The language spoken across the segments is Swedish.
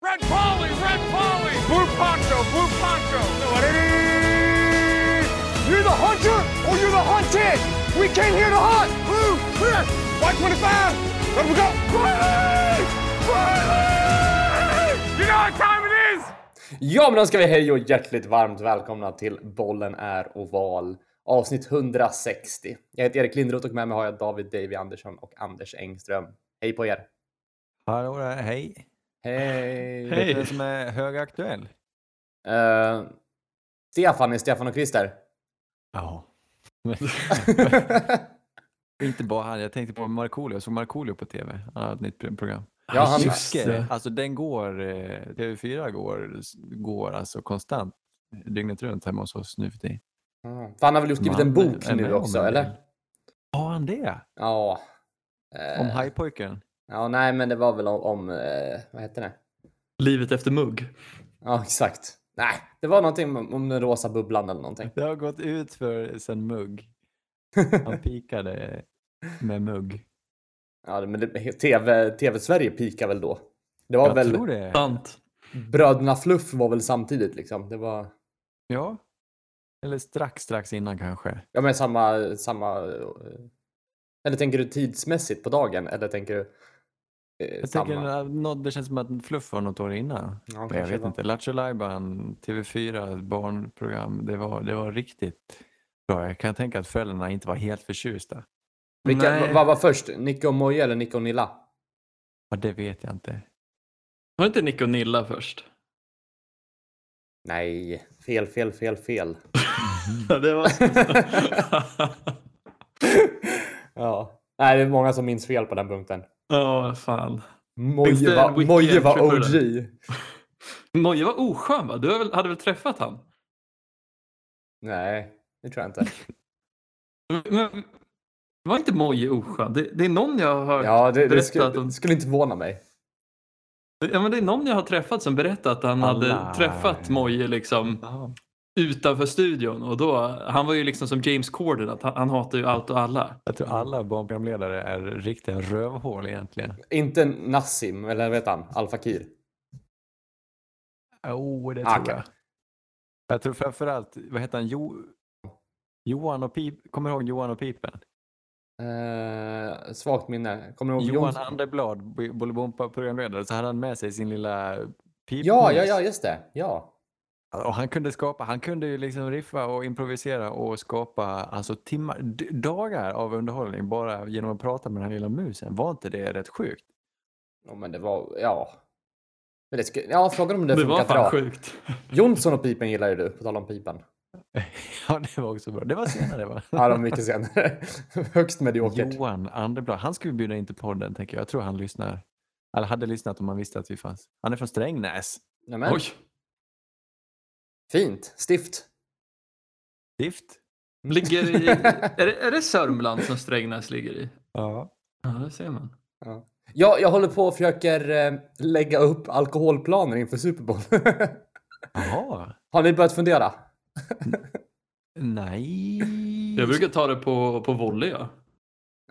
Red Polly, Red Polly, Blue Poncho, Blue Poncho. You're the hunter or you're the hunted. We came here to hunt. Blue, clear. White 25. Let we go. Riley! Riley! You know what time it is? Ja, men då ska vi hej och hjärtligt varmt välkomna till Bollen är oval. Avsnitt 160. Jag heter Erik Lindroth och med mig har jag David Davy Andersson och Anders Engström. Hej på er! Hallå där, hej. Hej! Vet du vem som är högaktuell? Eh, Stefan är Stefan och Christer. Ja. Inte bara han, jag tänkte på Markoolio. Jag såg Markoolio på tv. Han har ett nytt program. Ja, han- Jyske, alltså den går, eh, TV4 går, går alltså konstant dygnet runt hemma hos oss nu för tiden. Mm. För han har väl skrivit en bok nu också, eller? Har han det? Ja. Eh, Om hajpojken? Ja, nej, men det var väl om, om eh, vad heter det? Livet efter mugg. Ja, exakt. Nej, det var någonting om, om den rosa bubblan eller någonting. Det har gått ut för sen mugg. Han pikade med mugg. Ja, men det, TV, TV-Sverige pikar väl då? Det var Jag väl tror det. Sant. Bröderna Fluff var väl samtidigt liksom. Det var Ja. Eller strax, strax innan kanske. ja, men samma samma. eh, Eller tänker du tidsmässigt på dagen eller tänker du? Eh, Jag samma? nå- det känns som att Fluff var något år innan. Ja, jag vet var. inte. Lattjo Lajban, TV4, barnprogram. Det var, det var riktigt bra. Jag kan tänka att föräldrarna inte var helt förtjusta. Vilka, Nej. vad- var först? Nico och Moje eller Nico och Nilla? Ja, det vet jag inte. Var inte Nick och Nilla först? Nej, fel, fel, fel, fel. Ja, det var... ja, nej, det är många som minns fel på den punkten. Ja, fan. Finns Moje var, Moje OG. Moje var oskön va? Du har väl- hade väl träffat han? Nej, det tror jag inte. Men, var inte Moje oskön? Det, det är någon jag har hört Ja, det, det, skulle, det skulle inte förvåna mig. Ja, men det är någon jag har träffat som berättat att han Alla- hade träffat Moje liksom. Utanför studion och då, han var ju liksom som James Corden, att han, han hatar ju allt och alla. Jag tror alla barnprogramledare är riktiga rövhål egentligen. Inte Nassim, eller vet han? Al Fakir. Jo, det Ah, tror okej. jag. Jag tror framförallt, vad heter han? Jo... Johan och Pip. Kommer du ihåg Johan och Pipen? Eh, svagt minne. Kommer du ihåg Johan Jonsson? Anderblad, Bo- Bolibompa-programledare, så hade han med sig sin lilla pipmus. Ja, ja, ja, just det. Ja. Och han kunde skapa, han kunde ju liksom riffa och improvisera och skapa alltså timmar, dagar av underhållning bara genom att prata med den här lilla musen. Var inte det rätt sjukt? ja, men det var, ja. Men det skulle, ja, frågan om det, Det var funkat fan sjukt. Jonsson och Pipen gillar ju du, på tal om Pipen. Ja, det var också bra. Det var senare va? Ja, de var mycket senare. Högst mediokert. Johan Anderblad, han skulle vi bjuda in till podden tänker jag. Jag tror han lyssnar. Eller hade lyssnat om han visste att vi fanns. Han är från Strängnäs. Nämen, Oj. Fint. Stift. Stift. Ligger i, är, det, är det Sörmland som Strängnäs ligger i? Ja. Ja, det ser man. Ja. Jag, jag håller på och försöker eh, lägga upp alkoholplaner inför Super Bowl. Jaha. Har ni börjat fundera? Nej. Jag brukar ta det på, på volley. Ja.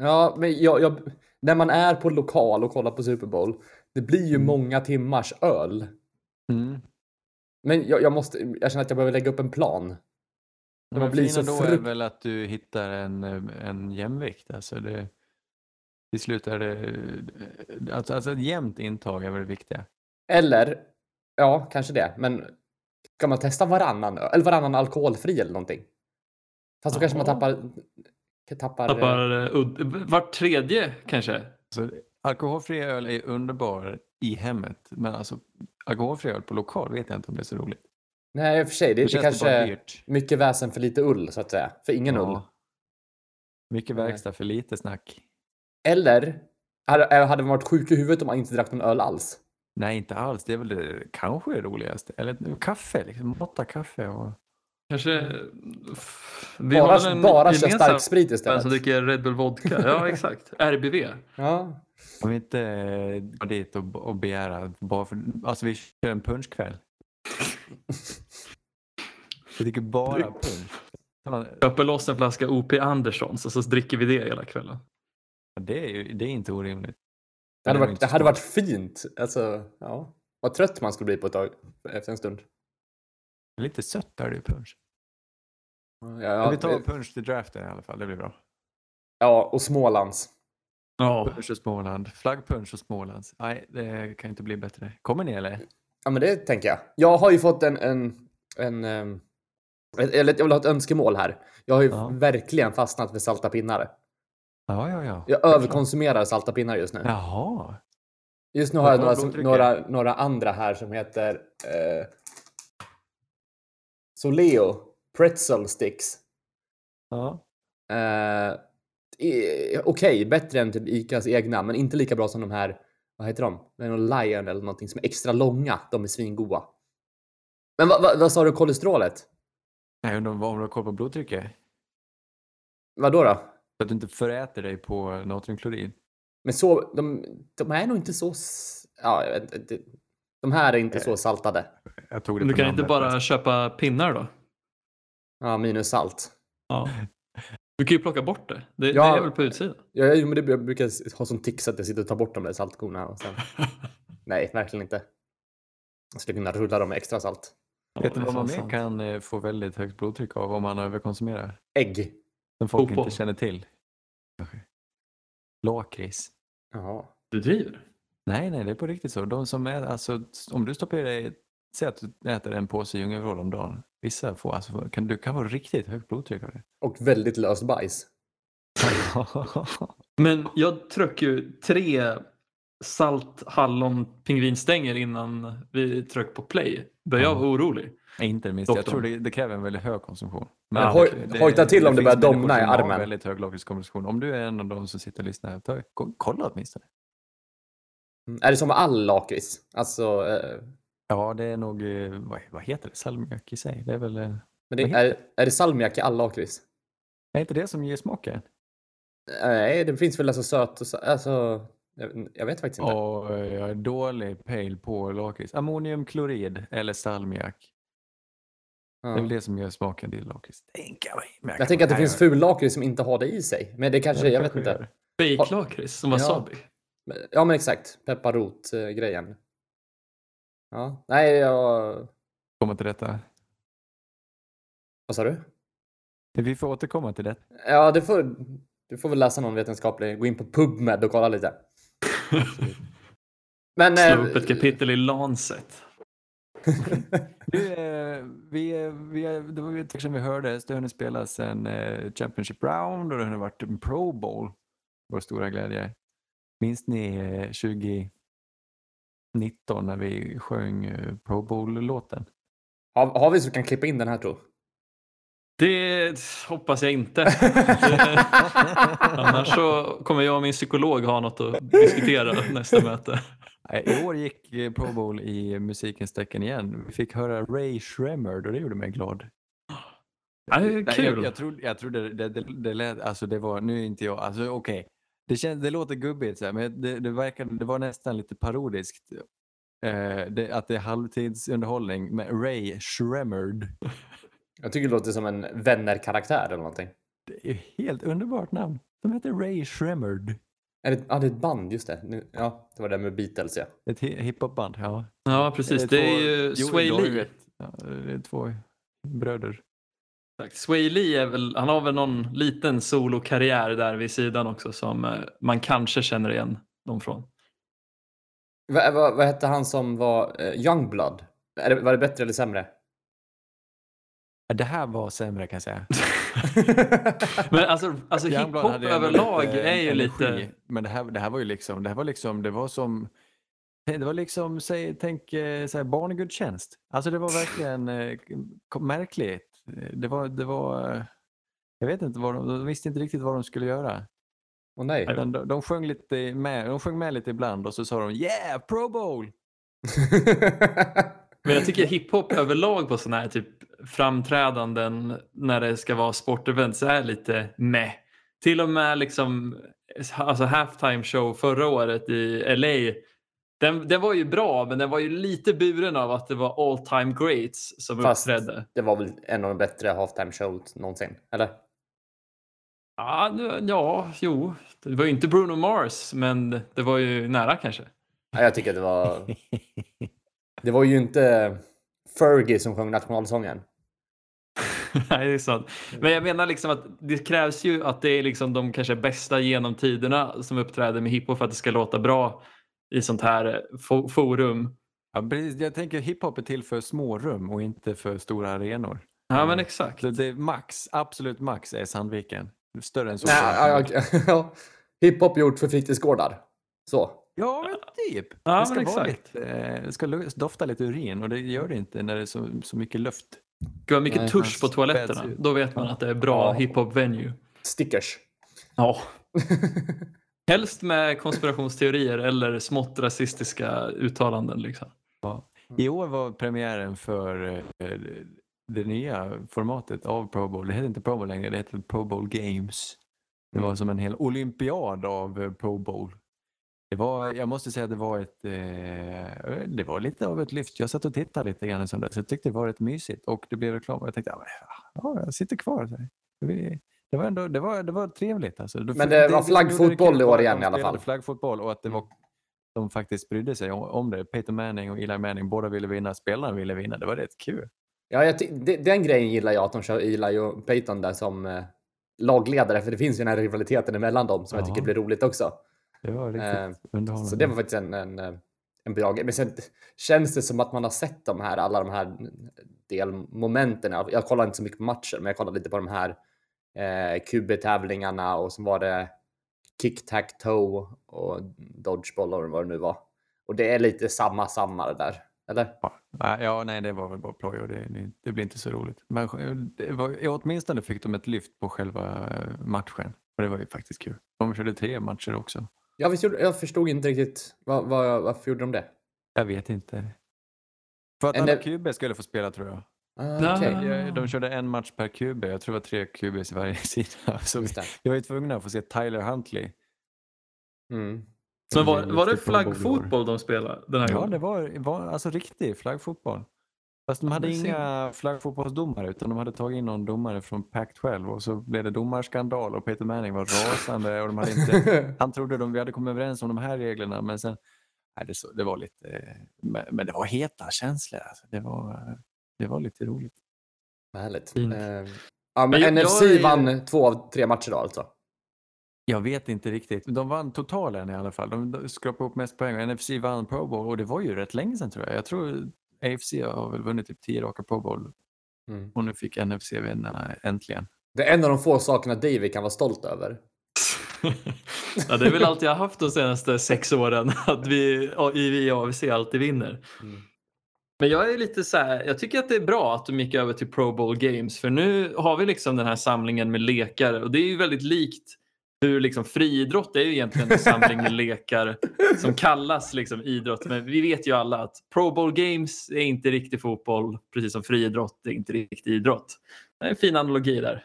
Ja, men jag, jag, när man är på lokal och kollar på Super Bowl, det blir ju Mm. många timmars öl. Mm. Men jag, jag måste, jag känner att jag behöver lägga upp en plan. Men man blir så då är väl att du hittar en, en jämvikt. Alltså det, till slut är det... Alltså, alltså ett jämnt intag är väl det viktiga. Eller, ja, kanske det. Men ska man testa varannan? Eller varannan alkoholfri eller någonting? Fast då kanske man tappar... tappar Tappar uh. Vart tredje kanske? Så alkoholfri öl är underbar i hemmet. Men alltså alkoholfri öl på lokal vet jag inte om det är så roligt. nej, i och för sig. Det, det, känns kanske är mycket väsen för lite ull, så att säga. För ingen Ja. ull. Mycket verkstad för lite snack. Eller, hade, hade man varit sjuk i huvudet om man inte drack någon öl alls? Nej, inte alls. Det är väl det kanske det roligaste. Eller kaffe, liksom. Måtta kaffe och... Kanske... Vi har väl Bara, en bara köra gemensam stark sprit istället. som dricker Red Bull Vodka. Ja, exakt. RBV. Ja. Om vi inte eh, går dit och, och begära bara för... Alltså vi kör en punschkväll. Vi dricker bara punsch. Köper loss en flaska OP Anderssons och så dricker vi det hela kvällen. Det är, ju, det är inte orimligt. Det hade, är varit, inte det hade varit fint. Alltså, ja. Vad trött man skulle bli på ett tag efter en stund. Lite sött där i punch. Ja, Men ja, vi tar punch till draften i alla fall, det blir bra. ja och Smålands. Ja, Punch och Småland. Flaggpunch och Smålands. Nej, det kan inte bli bättre. Kommer ni eller? Ja, men det tänker jag. Jag har ju fått en... en, en ehm, eller jag vill ha ett önskemål här. Jag har ju Ja. verkligen fastnat för salta pinnar. Ja, ja, ja. Jag överkonsumerar salta pinnar just nu. Jaha. Just nu har jag några, som, några, några andra här som heter eh, Soleo Pretzel Sticks. Ja. Eh, Okej, bättre än typ Icas egna, men inte lika bra som de här, vad heter de? Det är någon Lion eller någonting som är extra långa. De är svingoda. Men vad, vad, vad sa du kolesterolet? Jag undrar om du har koll på blodtrycket? Vad då? då? Så att du inte föräter dig på natriumklorid. Men så, de, de är nog inte så... Ja, jag vet inte. De här är inte så saltade. Jag tog det du kan inte bara köpa pinnar då? Ja, minus salt. Ja. Du kan ju plocka bort det. Det, Ja. det är väl på utsidan? Ja, men det jag brukar ha som tics att jag sitter och tar bort de där saltkorna och sen... Nej, verkligen inte. Jag skulle kunna rulla dem med extra salt. Vet du Ja, vad man mer kan eh, få väldigt högt blodtryck av om man överkonsumerar? Ägg. Som folk Fotboll. inte känner till. Lakrits. Jaha. Du driver? Nej, nej, det är på riktigt så. De som är, alltså, om du stoppar i dig, säg att du äter en påse djungelvrål om dagen. Vissa får, alltså, kan, du kan få riktigt högt blodtryck av det. Och väldigt löst bajs. Men jag tryckte ju tre salt hallon pingvinstänger innan vi tryckte på play. Började jag Ja. vara orolig. inte det minsta. Jag Doktorn. tror det, det kräver en väldigt hög konsumtion. Ja, hoj- hojta till om det börjar domna i armen. väldigt hög lakritskonsumtion. Om du är en av dem som sitter och lyssnar, ta, kolla åtminstone. Mm. Är det som med all lakrits? Alltså, eh, Ja, det är nog, eh, vad, vad heter det, salmiak i sig? Det är väl, eh, men det, är, är det salmiak i all lakrits? är inte det som ger smaken? Nej, det finns väl alltså sött och så, alltså, jag, jag vet faktiskt inte. Och eh, jag är dålig pejl på lakrits. Ammoniumklorid eller salmiak. Ja. Det är väl det som gör smaken till lakrits. Men Jag tänker att det finns ful lakrits som inte har det i sig. Men det kanske, Ja, det jag vet inte. gör. Fejklakrits som wasabi. Men- Ja, men exakt. Pepparrot-grejen. Ja. Nej, jag... Kommer till detta. Vad sa du? Vi får återkomma till det. Ja, du får, du får väl läsa någon vetenskaplig, gå in på PubMed och kolla lite. Men, eh, Slå upp ett kapitel i Lancet. du, eh, vi, vi, det var ett tag sedan vi hördes. Du har spelat en eh, Championship Round och det har varit en Pro Bowl. Vår stora glädje. Minns ni 20, 19 när vi sjöng eh, Pro Bowl-låten. Har, har vi så vi kan klippa in den här tror Det hoppas jag inte. Annars så kommer jag och min psykolog ha något att diskutera nästa möte. I år gick eh, Pro Bowl i musikens tecken igen. Vi fick höra Ray Shremmerd och det gjorde mig glad. Ja, det är kul. Jag, jag trodde, jag trodde det, det, det, lät, alltså det var, nu är inte jag, alltså okej, okay. Det, känns, det låter gubbigt så här, men det, det, verkade, det var nästan lite parodiskt. Eh, det, att det är halvtidsunderhållning med Ray Shremmerd. Jag tycker det låter som en vänner-karaktär eller någonting. Det är ett helt underbart namn. De heter Ray Shremmerd. Är det, ja, det är ett band, just det. Nu, ja, det var det med Beatles, ja. Ett hi- hiphopband, ja. Ja, precis. är Det är två- ju Sway Lee. Ja, det är två bröder. Exakt. Sway Lee är väl, han har väl någon liten solokarriär där vid sidan också som eh, man kanske känner igen dem från. Va, va, vad hette han som var uh, Youngblood? Är det, var det bättre eller sämre? Ja, Det här var sämre kan jag säga. Men alltså, alltså Youngblood hiphop överlag lite är ju energi, lite... Men det här, det här var ju liksom, det här var liksom, det var som, det var liksom, säg, tänk eh, så här, barnegudstjänst. Alltså det var verkligen eh, märkligt. Det var, det var, eh, jag vet inte vad de, de visste inte riktigt vad de skulle göra. Åh nej. De, de, sjöng lite med, de sjöng med lite ibland och så sa de yeah, Pro Bowl! Men jag tycker hiphop överlag på sådana här typ framträdanden när det ska vara sportevents är lite meh. Till och med liksom alltså halftime show förra året i LA. Den, den var ju bra men den var ju lite buren av att det var all time greats som Fast- uppträdde. det var väl en av de bättre halftime shows någonsin, eller? Ja, nu- ja, jo. Det var ju inte Bruno Mars men det var ju nära kanske. Ja, jag tycker att det var... Det var ju inte Fergie som sjöng nationalsången. Nej, det är sant. Men jag menar liksom att det krävs ju att det är liksom de kanske bästa genom tiderna som uppträder med hiphop för att det ska låta bra i sånt här fo- forum. Ja, precis. Jag tänker hiphop är till för små rum och inte för stora arenor. Ja, men exakt. Så det är max, absolut max är Sandviken. Större än så. Nej, ja, ja, ja. Hiphop gjort för fritidsgårdar. Så. Ja, men typ. Ja, det, ska vara exakt. lite, eh, det ska dofta lite urin och det gör det inte när det är så, så mycket luft. Ska vara mycket Nej, tusch på toaletterna. Då vet man att det är bra Ja. hiphop-venue. Stickers. Ja. Helst med konspirationsteorier eller smått rasistiska uttalanden. Liksom. I år var premiären för eh, det nya formatet av Pro Bowl. Det heter inte Pro Bowl längre, det heter Pro Bowl Games. Det var som en hel olympiad av eh, Pro Bowl. Det var, jag måste säga att det var ett, eh, det var lite av ett lyft. Jag satt och tittade lite grann i söndags. Jag tyckte det var rätt mysigt och det blev reklam och jag tänkte, ja, men, ja jag sitter kvar. Så här. Det- Det var, ändå, det var, det var trevligt. Alltså. Men det var flaggfotboll i år igen i alla fall. Flaggfotboll och att det var de faktiskt brydde sig om, det. Peyton Manning och Eli Manning, båda ville vinna. Spelarna ville vinna. Det var rätt kul. Ja, jag ty- de- den grejen gillar jag att de kör Eli och Peyton där som eh, lagledare. För det finns ju den här rivaliteten emellan dem som jag Ja. tycker blir roligt också. Det var riktigt Eh, underhållande. Så det var faktiskt en, en, eh, en bra grej. Men sen känns det som att man har sett de här, alla de här delmomenten. Jag jag kollar inte så mycket på matcher, men jag kollar lite på de här eh, QB-tävlingarna och så var det kick-tack-toe och dodgeball och vad det nu var. Och det är lite samma, samma det där. Eller? Ja, ja, nej, det var väl bara ploj och det, det, det blir inte så roligt. Men det var, åtminstone fick de ett lyft på själva eh, matchen. Och det var ju faktiskt kul. De körde tre matcher också. Jag, visst, jag förstod inte riktigt vad, vad, varför gjorde de det. Jag vet inte. För att alla QB skulle få spela tror jag. Ah. Jag- De körde en match per QB. Jag tror det var tre QBs i varje sida. Så det. jag var ju tvungen att få se Tyler Huntley. Mm. Men var, var det år. flaggfotboll de spelade den här Ja, gången? det var, var alltså riktig flaggfotboll. Fast de hade inga flaggfotbollsdomare utan de hade tagit in någon domare från Pac-12 och så blev det domarskandal och Peter Manning var rasande och de hade inte, han trodde de, vi hade kommit överens om de här reglerna men sen, nej, det, så, det var lite, men, men det var heta känslor. Alltså. Det, var, det var lite roligt. Härligt. Fint. Eh, ja, men Men NFC jag vann två av tre matcher då alltså. Jag vet inte riktigt. De vann totalen i alla fall. De skrapade upp mest poäng NFC vann Pro Bowl och det var ju rätt länge sedan tror jag. Jag tror AFC har väl vunnit typ 10 raka Pro Bowl Mm. och nu fick NFC vinna äntligen. Det är en av de få sakerna David kan vara stolt över. ja, det är väl allt jag har haft de senaste sex åren. Att vi i AFC alltid vinner. Mm. Men jag är lite så här, jag tycker att det är bra att de gick över till Pro Bowl Games för nu har vi liksom den här samlingen med lekar och det är ju väldigt likt hur liksom friidrott är ju egentligen en samling med lekar som kallas liksom idrott. Men vi vet ju alla att Pro Bowl Games är inte riktig fotboll precis som friidrott är inte riktig idrott. Det är en fin analogi där.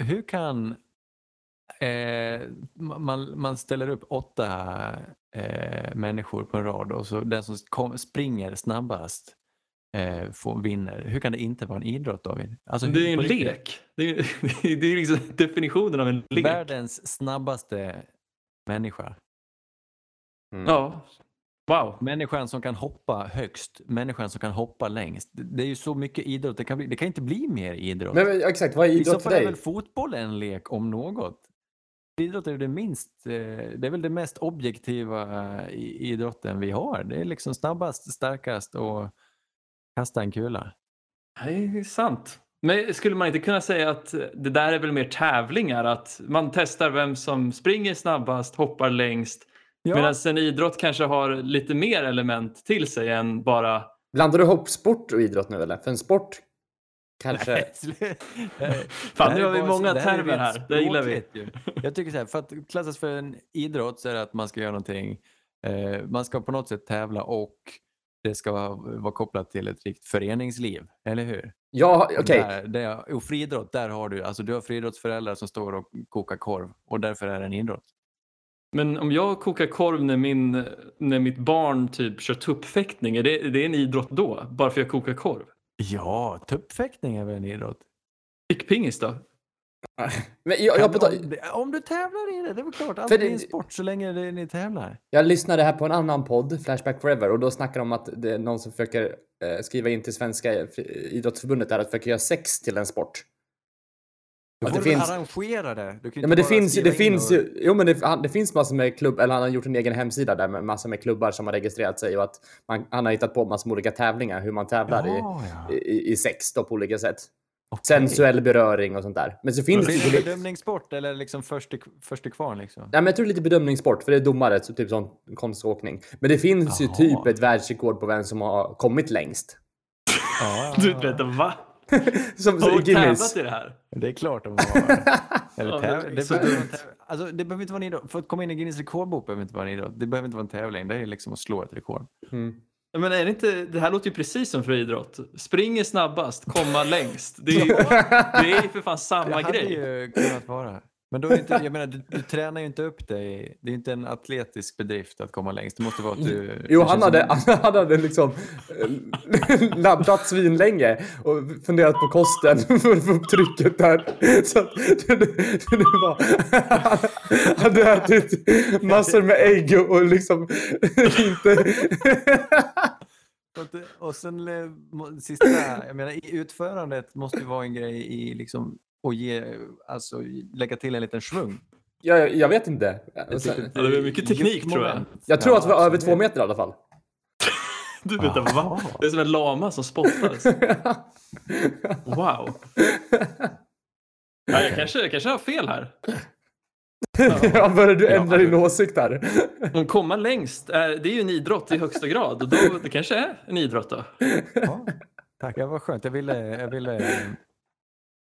Hur kan eh, man, man ställer upp åtta eh, människor på en rad och så den som kom, springer snabbast eh, får, vinner. Hur kan det inte vara en idrott David? Alltså, Det är en lek. Det är, det är liksom definitionen av en lek. Världens snabbaste människa. Mm. Ja. Wow. Människan som kan hoppa högst, människan som kan hoppa längst. Det, är ju så mycket idrott, det kan, bli, det kan inte bli mer idrott. Men, men exakt, vad är I så idrott fall är väl fotboll en lek om något. Idrott är ju det minst, eh, det är väl det mest objektiva eh, i idrotten vi har. Det är liksom snabbast, starkast och kasta en kula. Det är sant. Men skulle man inte kunna säga att det där är väl mer tävlingar? Att man testar vem som springer snabbast, hoppar längst. Medan en idrott kanske har lite mer element till sig än bara... Blandar du ihop sport och idrott nu eller? För en sport kanske... Fan, nu har vi många termer här. Det gillar vi. Ju. Jag tycker så här, för att klassas för en idrott så är det att man ska göra någonting. Eh, man ska på något sätt tävla och det ska vara, vara kopplat till ett rikt föreningsliv, eller hur? Ja, okej. Där, där, och friidrott, där har du, alltså du har friidrottsföräldrar som står och kokar korv och därför är det en idrott. Men om jag kokar korv när, min, när mitt barn typ kör tuppfäktning, är det, är det en idrott då? Bara för att jag kokar korv? Ja, tuppfäktning är väl en idrott? Fickpingis då? Men jag, jag, ta- om, om du tävlar i det, det är väl klart. Allt är en sport så länge det, ni tävlar. jag lyssnade här på en annan podd, Flashback Forever, och då snackar de om att det är någon som försöker eh, skriva in till Svenska fri- idrottsförbundet där att försöka göra sex till en sport. Då får det du finns- arrangera det. Du kan ju Ja, men det finns, ju- det finns och- ju, jo men det, han, det finns massor med klubb, eller han har gjort en egen hemsida där med massor med klubbar som har registrerat sig och att man, han har hittat på massor med olika tävlingar, hur man tävlar Ja, ja. i, i, i sex då på olika sätt. Okej. Sensuell beröring och sånt där. Men så finns det Blir ju... det bedömningssport eller liksom först till, först till kvarn liksom? Nej, men jag tror det är lite bedömningssport, för det är domare, så typ som konståkning. Men det finns ju Jaha. typ ett världsrekord på vem som har kommit längst. Ja, Du vet, va? Som Har Guinness. tävlat i det här? Det är klart de har. Eller Ja, täv- det är det, så behöver alltså, det behöver inte vara en idrott. För att komma in i Guinness rekordbok behöver inte vara en idrott. Det behöver inte vara en tävling. Det är liksom att slå ett rekord. Mm. Ja, Men är det inte, det här låter ju precis som friidrott. Springer snabbast, komma längst. Det är ju, det är för fan samma det hade grej. ju kunnat vara. Men då är inte, jag menar, du, du tränar ju inte upp dig. Det är inte en atletisk bedrift att komma längst. Det måste vara att du... Jo, han hade, som- han hade liksom eh, laddat svinlänge och funderat på kosten för att få upp trycket där. Så att det, det, det var... Han hade ätit massor med ägg och, liksom inte... Och sen sista, jag menar utförandet måste ju vara en grej i liksom att ge, alltså lägga till en liten svung. Jag, jag vet inte. Och sen- litet, Ja, det är eh, mycket teknik, tror jag. Jag tror att det var över två meter i alla fall. Du vet, va? Jaha. Det är som en lama som spottas. Wow. Ja, jag, kanske, jag kanske har fel här. Ja, börjar du ändra Ja. din åsikt här? Om komma längst, är, det är ju en idrott i högsta grad. Och då, det kanske är en idrott då. Ja, tack, det var skönt. Jag ville, jag ville eh,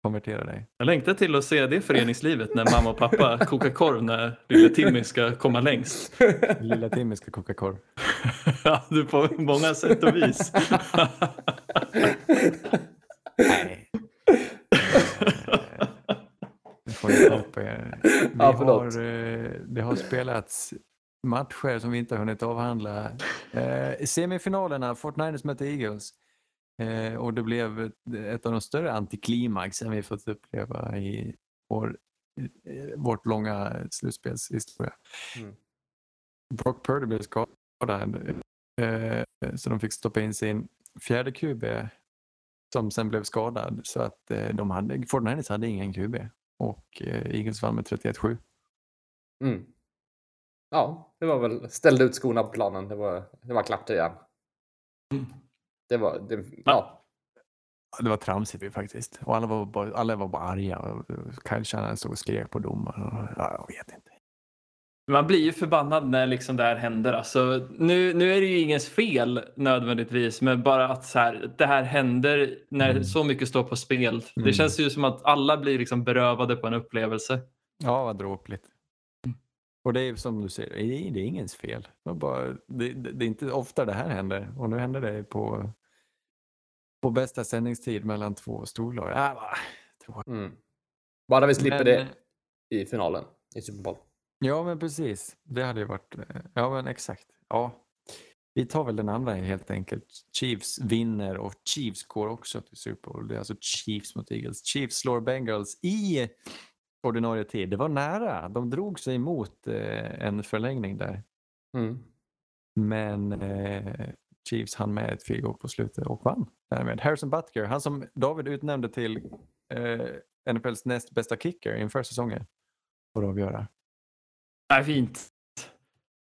konvertera dig. Jag längtar till att se det föreningslivet när mamma och pappa kokar korv när lille Timmy ska komma längst. Lilla Timmy ska koka korv. Ja, du på många sätt och vis. Nej. Nu får ni på er. Vi Ja, har, eh, det har spelats matcher som vi inte har hunnit avhandla. Eh, semifinalerna, Fortniners mötte Eagles. Eh, och det blev ett, ett av de större antiklimaxen vi fått uppleva i vår, vårt långa slutspelshistoria. Mm. Brock Purdy blev skadad eh, så de fick stoppa in sin fjärde QB som sen blev skadad. Så att eh, de hade, 49ers hade ingen QB och eh, Eagles vann med 31-7. Mm. Ja, det var väl ställde ut skorna på planen. Det var, det var klart igen. Det var, det, ja. Det var tramsigt faktiskt. Och alla var bara, alla var bara arga. Kyle Shanahan stod och skrek på domaren. och- Ja, jag vet inte. Man blir ju förbannad när liksom det här händer. Alltså, nu, nu är det ju ingens fel nödvändigtvis, men bara att så här, det här händer när Mm. så mycket står på spel. Mm. Det känns ju som att alla blir liksom berövade på en upplevelse. Ja, vad dråpligt. Och det är som du säger, det är, det är ingens fel. Det, var bara, det, det, det är inte ofta det här händer. Och nu händer det på, på bästa sändningstid mellan två storlag. Äh, tråkigt. Mm. Bara vi slipper Men- det i finalen i Super Bowl. Ja, men precis. Det hade ju varit... eh, Ja, men exakt. Ja. Vi tar väl den andra helt enkelt. Chiefs vinner och Chiefs går också till Super Bowl. Det är alltså Chiefs mot Eagles. Chiefs slår Bengals i ordinarie tid. Det var nära. De drog sig emot eh, en förlängning där. Mm. Men eh, Chiefs hann med ett goal på slutet och vann därmed. Harrison Butker, han som David utnämnde till eh, NFLs näst bästa kicker inför säsongen. Får avgöra. Nej, fint.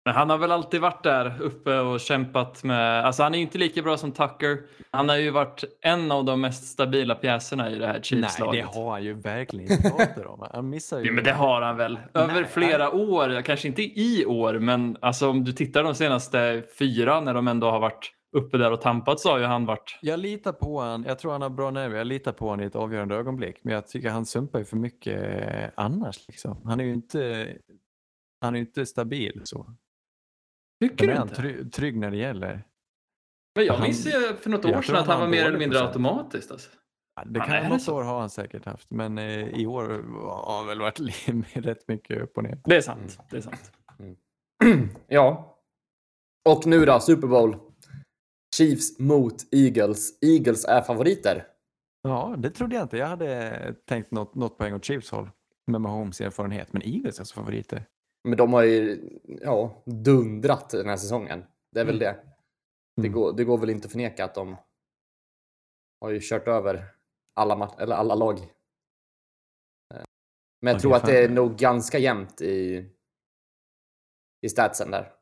Men han har väl alltid varit där uppe och kämpat med... Alltså han är ju inte lika bra som Tucker. Han har ju varit en av de mest stabila pjäserna i det här Nej, Chiefs-laget. det har han ju verkligen inte. Han missar ju... Ja, men det har han väl. Över Nej. flera år, kanske inte i år, men alltså om du tittar de senaste fyra när de ändå har varit uppe där och tampat så har ju han varit... Jag litar på han. Jag tror han har bra nerver. Jag litar på han i ett avgörande ögonblick. Men jag tycker han sumpar ju för mycket eh, annars. Liksom. Han är ju inte, han är inte stabil så. Tycker Men du inte? try- trygg när det gäller? Men jag Han- minns ju för något år sedan att han han var mer eller mindre procent. automatiskt. Alltså. Ja, Det kan något så. år har han säkert haft. Men eh, i år har han väl varit rätt mycket upp och ner. Det är sant. Det är sant. ja. Och nu då, Super Bowl. Chiefs mot Eagles. Eagles är favoriter. Ja, det trodde jag inte. Jag hade tänkt något, något poäng åt Chiefs håll med Mahomes erfarenhet. Men Eagles är alltså favoriter. Men de har ju ja, dundrat den här säsongen. Det är väl det. Det, Mm. går, det går väl inte att förneka att de har ju kört över alla, eller alla lag. Eh, Men jag Ja, tror att det är nog ganska jämnt i, i statsen där.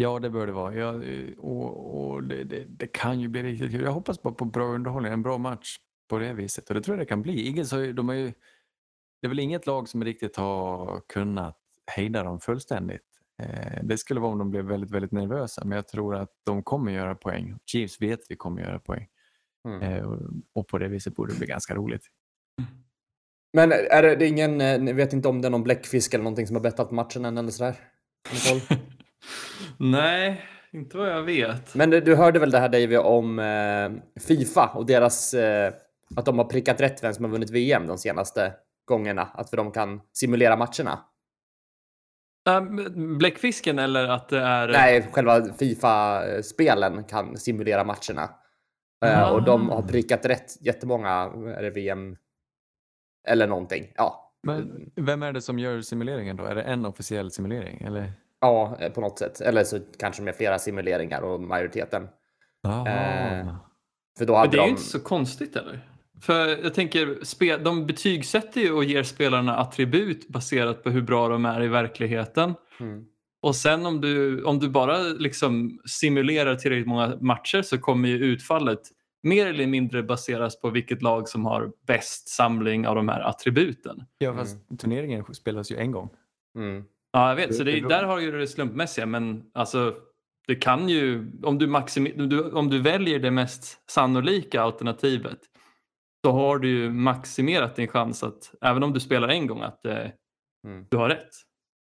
Ja, det bör det vara. Ja, och och det, det, det kan ju bli riktigt kul. Jag hoppas bara på bra underhållning, en bra match på det viset. Och det tror jag det kan bli. Eagles har ju, de har ju, det är väl inget lag som riktigt har kunnat hejda dem fullständigt. Eh, det skulle vara om de blev väldigt, väldigt nervösa. Men jag tror att de kommer göra poäng. Chiefs vet vi kommer göra poäng. Mm. Eh, och, och på det viset borde det bli ganska roligt. Men är det, det är ingen, eh, ni vet inte om det är någon bläckfisk eller någonting som har bettat matchen än eller sådär? Nej, inte vad jag vet. Men du, du hörde väl det här Davy om eh, Fifa och deras eh, att de har prickat rätt vem som har vunnit VM de senaste gångerna. Att för de kan simulera matcherna. Bläckfisken eller att det är... Nej, själva Fifa-spelen kan simulera matcherna. Eh, och de har prickat rätt jättemånga är det VM eller någonting. Ja, Men vem är det som gör simuleringen då? Är det en officiell simulering? Eller? Ja eh, på något sätt. Eller så kanske med flera simuleringar och majoriteten. Eh, För då Men hade det är ju de... inte så konstigt eller? För jag tänker, de betygsätter ju och ger spelarna attribut baserat på hur bra de är i verkligheten. Mm. Och sen om du, om du bara liksom simulerar tillräckligt många matcher så kommer ju utfallet mer eller mindre baseras på vilket lag som har bäst samling av de här attributen. Ja, fast turneringen spelas ju en gång. Mm. Ja, jag vet. Så Det- där har ju det slumpmässiga. Men alltså, det kan ju, om du, maximi, du, om du väljer det mest sannolika alternativet så har du ju maximerat din chans att, även om du spelar en gång, att eh, Mm. du har rätt.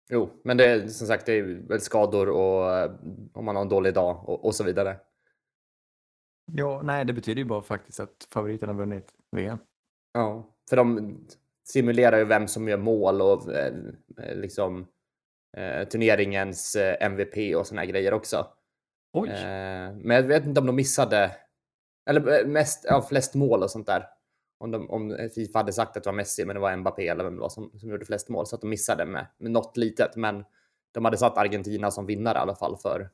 Jo, men det är som sagt det är väl skador och eh, om man har en dålig dag och, och så vidare. Ja, nej, det betyder ju bara faktiskt att favoriten har vunnit VM. Ja, för de simulerar ju vem som gör mål och eh, liksom eh, turneringens eh, MVP och såna här grejer också. Oj, Eh, men jag vet inte om de missade eller eh, mest, ja, flest mål och sånt där. Om, de, om Fifa hade sagt att det var Messi, men det var Mbappé eller vem det var som, som gjorde flest mål så att de missade med, med något litet. Men de hade satt Argentina som vinnare i alla fall för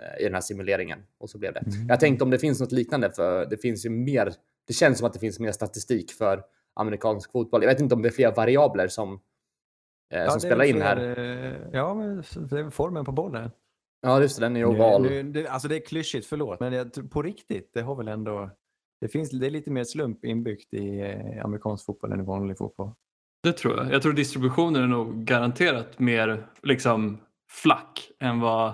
eh, i den här simuleringen och så blev det. Mm. Jag tänkte om det finns något liknande för det finns ju mer. Det känns som att det finns mer statistik för amerikansk fotboll. Jag vet inte om det är fler variabler som eh, som det är spelar in här. eh, Ja, men det är formen på bollen. Ja, just det, den är ju Nu- oval. nu- det, alltså det är klyschigt, förlåt. Men jag, tror- på riktigt, det har väl ändå... Det, finns, det är lite mer slump inbyggt i eh, amerikansk fotboll än i vanlig fotboll. det tror jag. Jag tror distributionen är nog garanterat mer liksom flack än vad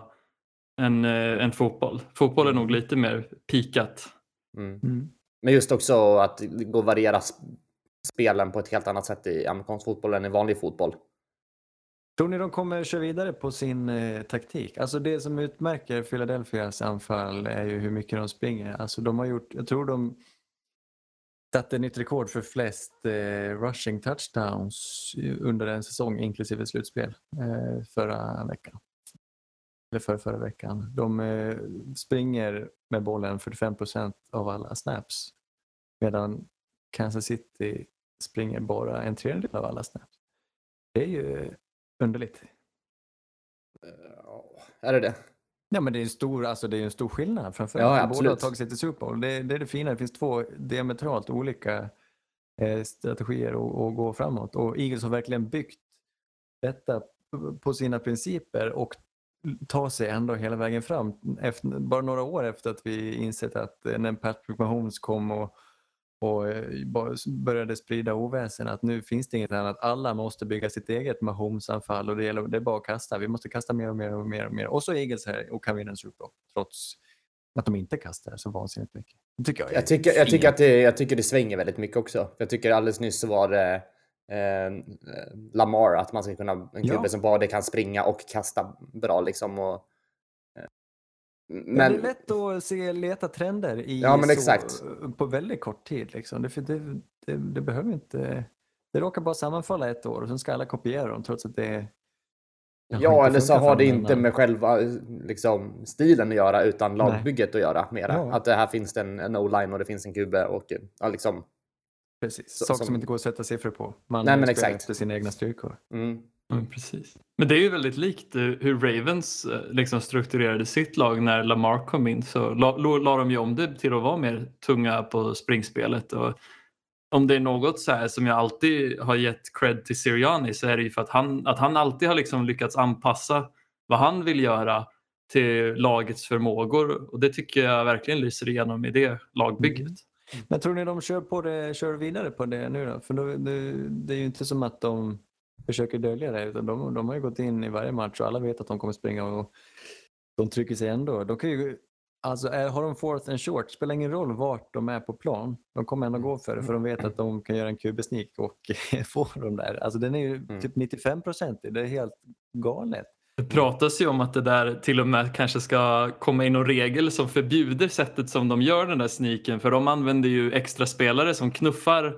en, eh, en fotboll. Fotboll är nog lite mer pikat. Mm. Men just också att det går att variera sp- spelen på ett helt annat sätt i amerikansk fotboll än i vanlig fotboll. Tror ni de kommer köra vidare på sin eh, taktik? Alltså det som utmärker Philadelphias anfall är ju hur mycket de springer. Alltså de har gjort, jag tror de satte nytt rekord för flest eh, rushing touchdowns under en säsong inklusive slutspel eh, förra veckan. Eller för förra veckan. De eh, springer med bollen 45 procent av alla snaps medan Kansas City springer bara en tredjedel av alla snaps. Det är ju underligt. Ja, Är det det? Ja, men det är en stor, alltså det är en stor skillnad. Framförallt Ja, båda har tagit sig till Super Bowl. Det, det är det fina. Det finns två diametralt olika eh, strategier att, gå framåt. Och Eagles har verkligen byggt detta på sina principer och ta sig ändå hela vägen fram. Efter, bara några år efter att vi insett att eh, när Patrick Mahomes kom och, och eh, började sprida oväsen att nu finns det inget annat. Alla måste bygga sitt eget Mahomes-anfall och det, gäller, det är bara att kasta. Vi måste kasta mer och mer och mer och mer. Och så Eagles här och kan vinna en Super Bowl trots att de inte kastar så vansinnigt mycket. Det tycker jag, Jag tycker, jag, tycker att det, jag tycker det svänger väldigt mycket också. Jag tycker alldeles nyss så var det eh, Lamar, att man ska kunna en Ja. gubbe som både kan springa och kasta bra liksom. Och, eh, Men, det är lätt att se, leta trender i Ja, men så, exakt. på väldigt kort tid. Liksom. Det, det, det, det behöver inte... Det råkar bara sammanfalla ett år och sen ska alla kopiera dem trots att det kanske ja, eller så har det inte med själva liksom, stilen att göra utan Nej. lagbygget att göra mera. Ja. Att det här finns det en, en o-line och det finns en QB och ja, liksom, Precis. Saker som... som- inte går att sätta siffror på. Man Nej, men exakt. efter sina egna styrkor. Mm. Mm, precis. Men det är ju väldigt likt eh, hur Ravens eh, liksom strukturerade sitt lag när Lamar kom in. Så la, la, la de ju om det till att vara mer tunga på springspelet. Och om det är något så här som jag alltid har gett cred till Sirianni så är det ju för att han, att han alltid har liksom lyckats anpassa vad han vill göra till lagets förmågor. Och det tycker jag verkligen lyser igenom i det lagbygget. Men tror ni de kör, på det, kör vidare på det nu då? För då, det, det är ju inte som att de försöker dölja det utan de, de har ju gått in i varje match och alla vet att de kommer springa och de trycker sig ändå. De kan ju, alltså är, har de fourth and short, spelar ingen roll vart de är på plan. De kommer ändå gå för det för de vet att de kan göra en QB-sneak och få dem där. Alltså den är ju Mm. typ 95 procent, det är helt galet. Det pratas ju om att det där till och med kanske ska komma in någon regel som förbjuder sättet som de gör den där sneaken för de använder ju extra spelare som knuffar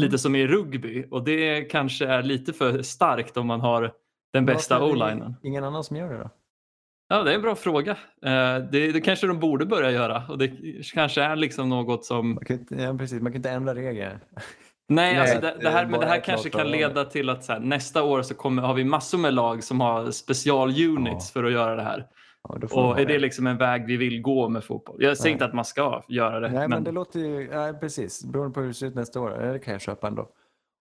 lite som i rugby och det kanske är lite för starkt om man har den bästa o-linen. Ingen annan som gör det då? Ja, det är en bra fråga. Eh, Det, det kanske de borde börja göra och det kanske är liksom något som... Man kan inte, ja, precis, man kan inte ändra regler. Nej, alltså det, det här, men det här kanske kan leda till att här, nästa år så kommer, har vi massor med lag som har specialunits för att göra det här. Ja, Och är det liksom en väg vi vill gå med fotboll? Jag säger Nej. inte att man ska göra det. Nej, men, men det låter ju, ja, precis, beroende på hur det ser ut nästa år. Det kan jag köpa ändå.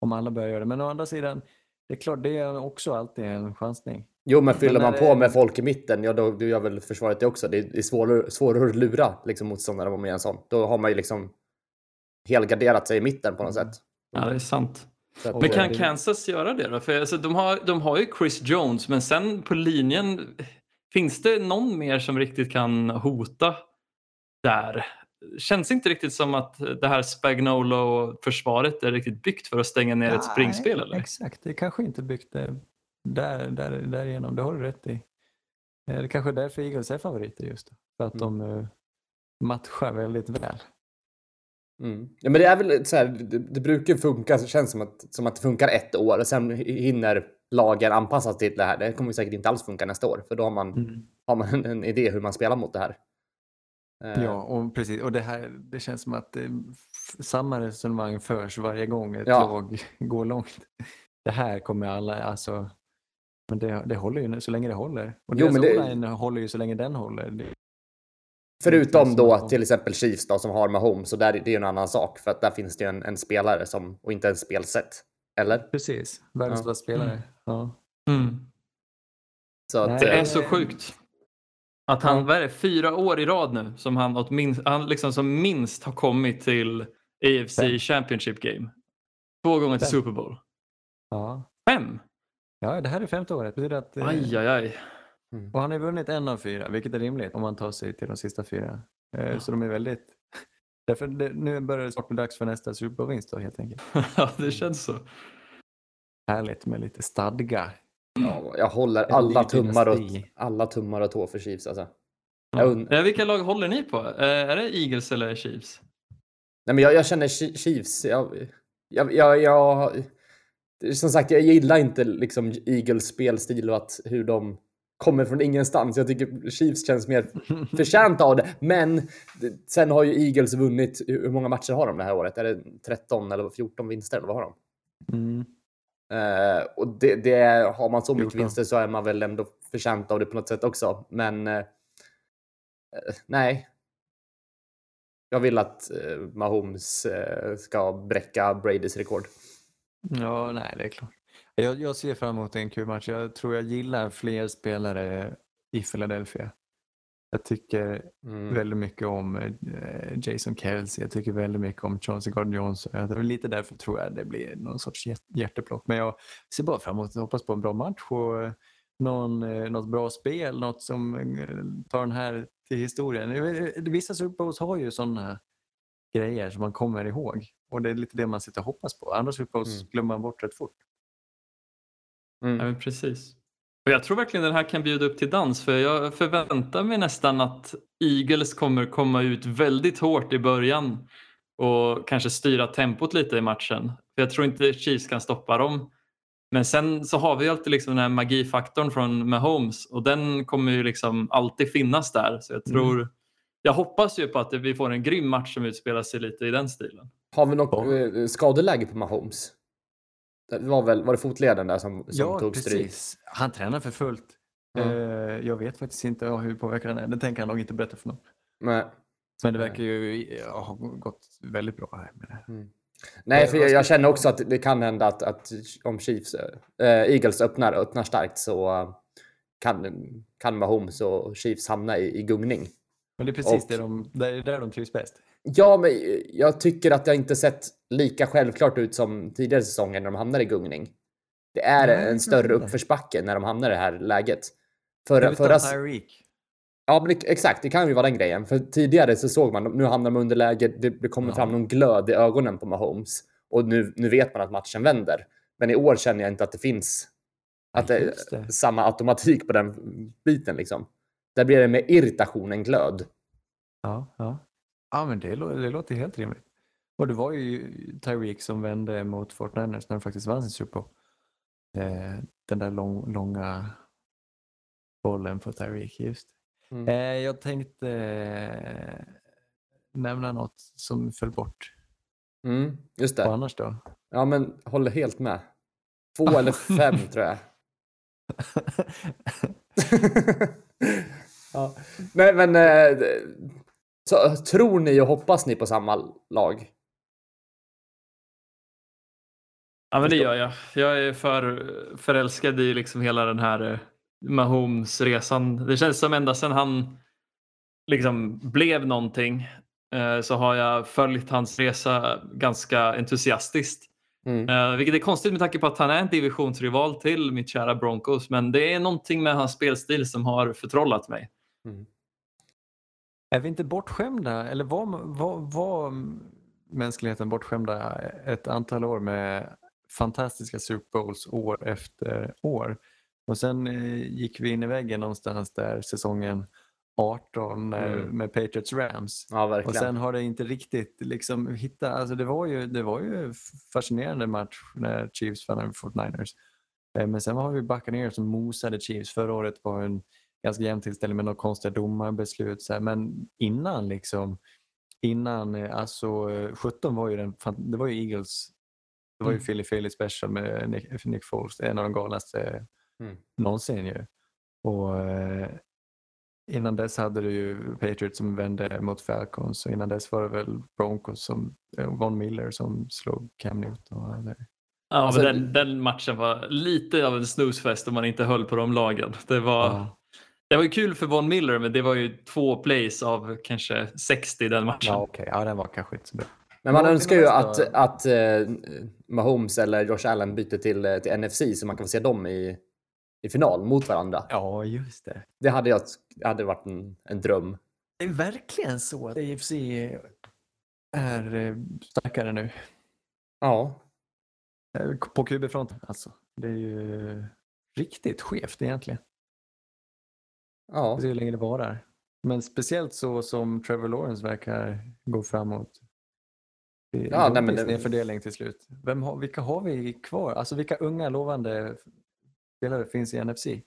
Om alla börjar göra det. Men å andra sidan, det är klart, det är också alltid en chansning. Jo, men fyller Men man på det- med folk i mitten, ja då, då gör väl försvaret det också. Det är, det är svårare, svårare att lura liksom, motståndare om man gör en sån. Då har man ju liksom helgarderat sig i mitten på något sätt. ja, det är sant. Att, Men eh, kan det- Kansas göra det då? För alltså, de, har, de har ju Chris Jones, men sen på linjen, finns det någon mer som riktigt kan hota där? Känns inte riktigt som att det här Spagnolo-försvaret är riktigt byggt för att stänga ner ett Nej, springspel, eller? Exakt, det är kanske inte byggt eh, där, där, därigenom. Det har du rätt i. Eh, Det kanske är därför Eagles är favoriter just. För att de eh, matchar väldigt väl. Mm. Ja, men det är väl så här, det, det brukar funka, så känns som att, som att det funkar ett år och sen hinner lagen anpassas till det här. Det kommer säkert inte alls funka nästa år, för då har man, Mm. har man en, en idé hur man spelar mot det här. Eh, Ja, och precis. Och det här, det känns som att eh, samma resonemang förs varje gång ett Ja. lag går långt. Det här kommer alla, alltså. Men det, det håller ju så länge det håller. Och Jo, deras men det- o-line håller ju så länge den håller. Det, Förutom då att till exempel Chiefs då, som har Mahomes, så där, det är ju en annan sak, för att där finns det ju en, en spelare som, och inte en spelsätt. Eller? precis, världens Ja. spelare. Mm. Ja. Mm. Så att, Nej, Det är eh, så sjukt. Att han, vad är det, fyra år i rad nu som han, åtminst, han liksom som minst har kommit till AFC Fem. Championship Game. Två gånger till Fem. Super Bowl. Ja. Fem? ja, det här är femte året. Det betyder att, eh, Aj, aj, aj. Och han har vunnit en av fyra, vilket är rimligt om man tar sig till de sista fyra. Eh, Så de är väldigt... Därför det, nu börjar det snart bli dags för nästa Super Bowl-vinst då helt enkelt. Ja, det känns så. Härligt med lite stadga. ja, jag håller alla tummar, och, alla tummar och tå för Chiefs alltså. Ja. Vilka lag håller ni på? Eh, Är det Eagles eller Chiefs? Nej, men jag, jag känner Chi- Chiefs. Jag, jag, jag, jag, som sagt, jag gillar inte liksom Eagles spelstil och att hur de kommer från ingenstans. Jag tycker Chiefs känns mer förtjänta av det. Men sen har ju Eagles vunnit. Hur många matcher har de det här året? Är det 13 eller 14 vinster? Eller vad har de? Mm. Eh, och det, det, har man så mycket 14. vinster så är man väl ändå förtjänt av det på något sätt också. Men eh, nej. Jag vill att eh, Mahomes ska bräcka Bradys rekord. Ja, nej, det är klart. Jag, jag ser fram emot en kul match. Jag tror jag gillar fler spelare i Philadelphia. Jag tycker Mm. väldigt mycket om eh, Jason Kelsey. Jag tycker väldigt mycket om Chauncey Gardner-Johnson. Jag tror Lite därför tror jag det blir någon sorts hjärt- hjärteplock. Men jag ser bara fram emot och hoppas på en bra match och eh, någon, eh, något bra spel. Något som tar den här till historien. Vissa Super Bowls har ju sådana grejer som man kommer ihåg. Och det är lite det man sitter och hoppas på. Andra Super Bowls Mm. glömmer man bort rätt fort. Ja, Mm. men precis. Och jag tror verkligen den här kan bjuda upp till dans för jag förväntar mig nästan att Eagles kommer komma ut väldigt hårt i början och kanske styra tempot lite i matchen. För Jag tror inte Chiefs kan stoppa dem. Men sen så har vi alltid liksom den här magifaktorn från Mahomes och den kommer ju liksom alltid finnas där. Så jag tror, jag hoppas ju på att vi får en grym match som utspelar sig lite i den stilen. Har vi något eh, skadeläge på Mahomes? Det var väl, var det fotleden där som, som Ja, tog stryk? precis. Han tränar för fullt. Ja. Eh, jag vet faktiskt inte ja, hur påverkad han är. Det tänker han nog inte berätta för någon. Nej. Men det Nej. verkar ju ja, ha gått väldigt bra här med det. Nej, Eh, för vad jag, jag känner också att det kan hända att, att om Chiefs, äh, Eagles öppnar, öppnar starkt så eh, kan, kan Mahomes och Chiefs hamna i, i gungning. Men det är precis Och- det de, där, där de trivs bäst. Ja, men jag tycker att det inte sett lika självklart ut som tidigare säsonger när de hamnar i gungning. Det är Nej, en större uppförsbacke när de hamnar i det här läget. Det är Förra, Tyreek. ja, men exakt, det kan ju vara den grejen. För tidigare så såg man, nu hamnar man under läge, det, det kommer Ja. fram någon glöd i ögonen på Mahomes. Och nu, nu vet man att matchen vänder. Men i år känner jag inte att det finns att det, det. samma automatik på den biten liksom. Där blir det mer irritation än glöd. Ja, ja. Ja men det, lå- det låter helt rimligt. Och det var ju Tyreek som vände mot Fortniners när de faktiskt vann sin Super Bowl. Eh, den där lång, långa bollen på Tyreek, just. Mm. Eh, jag tänkte eh, nämna något som föll bort. Mm, just det. annars då? Ja, men håller helt med. Två eller fem tror jag. ja. Nej, men eh, så, tror ni och hoppas ni på samma lag? Ja, men det gör jag. Jag är för förälskad i liksom hela den här eh, Mahomes-resan. Det känns som ända sedan han liksom blev någonting eh, så har jag följt hans resa ganska entusiastiskt. Mm. Eh, vilket är konstigt med tanke på att han är en divisionsrival till mitt kära Broncos. Men det är någonting med hans spelstil som har förtrollat mig. Är vi inte bortskämda, eller var, var, var mänskligheten bortskämda ett antal år med fantastiska Super Bowls år efter år? Och sen eh, gick vi in i väggen någonstans där säsongen 18 när, Mm. med Patriots Rams. Ja, Och sen har det inte riktigt liksom hittat, alltså det var ju, det var ju fascinerande match när Chiefs vann över 49ers. Eh, Men sen har vi Buccaneers som mosade Chiefs. Förra året var en ganska jämn tillställning med några konstiga domarbeslut. Så här. Men innan liksom, innan, eh, alltså eh, 17 var ju den, det var ju Eagles, det var ju Mm. Philly Philly special med Nick, Nick Foles, en av de galnaste Mm. någonsin ju. Och eh, innan dess hade du ju Patriots som vände mot Falcons och innan dess var det väl Broncos som, eh, Von Miller som slog Cam Newton. Eller, Ja, Alltså, den, den matchen var lite av en snusfest om man inte höll på de lagen. Det var, Ja. Det var ju kul för Von Miller men det var ju två plays av kanske 60 den matchen. Ja, okej. Ja, den var kanske inte så bra. Men man önskar ju att, att eh, Mahomes eller Josh Allen byter till, eh, till NFC så man kan få se dem i, i final mot varandra. Ja, just det. Det hade, jag, hade varit en, en dröm. Det är verkligen så att AFC är eh, starkare nu. Ja. På QB-fronten alltså. Det är ju riktigt skevt egentligen. Ja. Vi ser hur länge det varar. Men speciellt så som Trevor Lawrence verkar gå framåt. Det är Ja, nej, en men det- fördelning till slut. Vem har, vilka har vi kvar? Alltså vilka unga lovande spelare finns i NFC?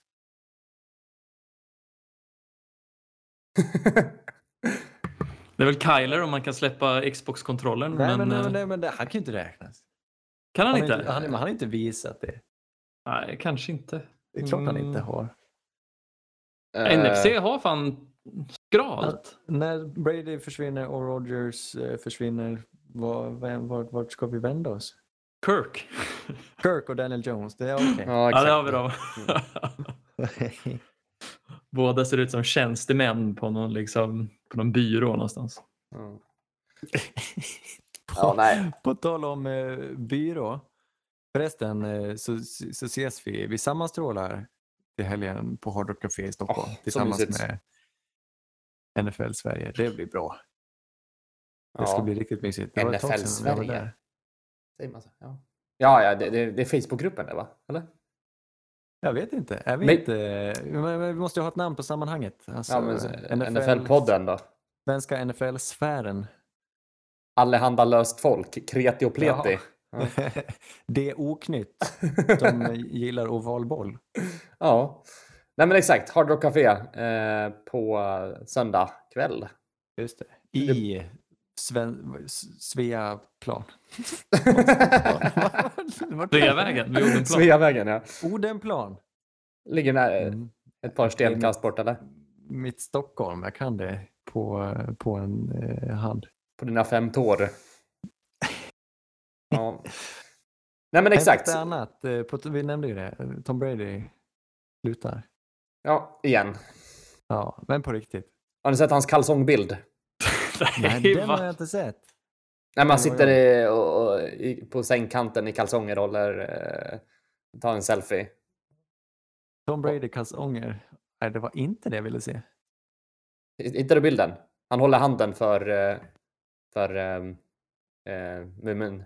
Det är väl Kyler om man kan släppa Xbox-kontrollen. Nej, men, men, eh, nej, nej, men det, han kan ju inte räknas. kan han, har inte? Han, han har inte visat det. Nej, kanske inte. Det är klart han inte Mm. har. Eh, NFC har fan skralt. När Brady försvinner och Rodgers eh, försvinner, var, vem- vart, vart ska vi vända oss? Kirk. Kirk och Daniel Jones, det är okej. Ja, Ja, exakt. det har vi dem. Båda ser ut som tjänstemän på någon, liksom, på någon byrå någonstans. Ja. Ja, nej. På tal om eh, byrå. Förresten eh, så, så ses vi, vi sammanstrålar till helgen på Hard Rock Café i Stockholm så tillsammans med NFL Sverige. Det blir bra. Det ska Ja. bli riktigt mysigt. Det NFL jag Sverige. Säger man så? Ja, ja, ja det, det, det är Facebookgruppen det va? Eller? Jag vet inte. Vi Men- inte... Men, vi måste ju ha ett namn på sammanhanget. Alltså, Ja, NFL-podden då? Svenska NFL-sfären. Allehanda löst folk, kreti och pleti. Ja. Det är oknytt som gillar ovalboll. Ja. Nej men exakt, Hard Rock Café eh, på söndag kväll. Just det. I Sven, Sveaplan. Sveavägen. Sveavägen, ja. Odenplan. Ligger nära, Mm. ett par stenkast bort, eller? Mitt Stockholm, jag kan det på, på en eh, hand. På dina fem tår. Ja. Nej, men exakt. Ett annat, eh, på, vi nämnde ju det, Tom Brady slutar. Ja, igen. Ja, men på riktigt. Har ni sett hans kalsongbild? Nej, Nej, den har jag inte sett. När man sitter i, och, och, i, på sängkanten i kalsonger och håller, eh, tar en selfie. Tom Brady kalsonger. Nej, det var inte det jag ville se. Hittar du bilden? Han håller handen för, eh, för eh, eh, mumen.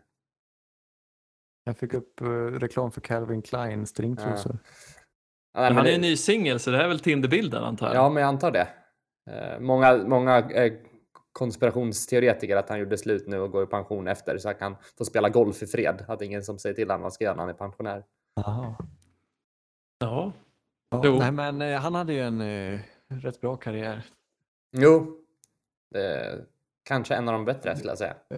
Jag fick upp eh, reklam för Calvin Klein stringtrosor. Ja, han är ju ny singel så det här är väl Tinderbilden antar jag? Ja, men jag antar det. Eh, många många eh, konspirationsteoretiker att han gjorde slut nu och går i pension efter så han kan få spela golf i fred. Att ingen som säger till honom vad han ska göra när han är pensionär. Jaha. Ja. Ja, Jo. nej, men eh, han hade ju en eh, rätt bra karriär. Jo, är kanske en av de bättre skulle jag säga.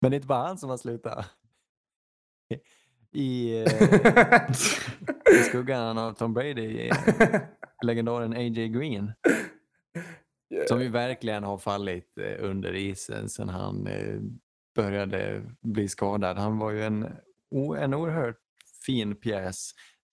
men det är inte bara han som har slutat. I, eh, i skuggan av Tom Brady, eh, legendaren A.J. Green. Som ju verkligen har fallit eh, under isen sedan han eh, började bli skadad. Han var ju en, en oerhört fin pjäs.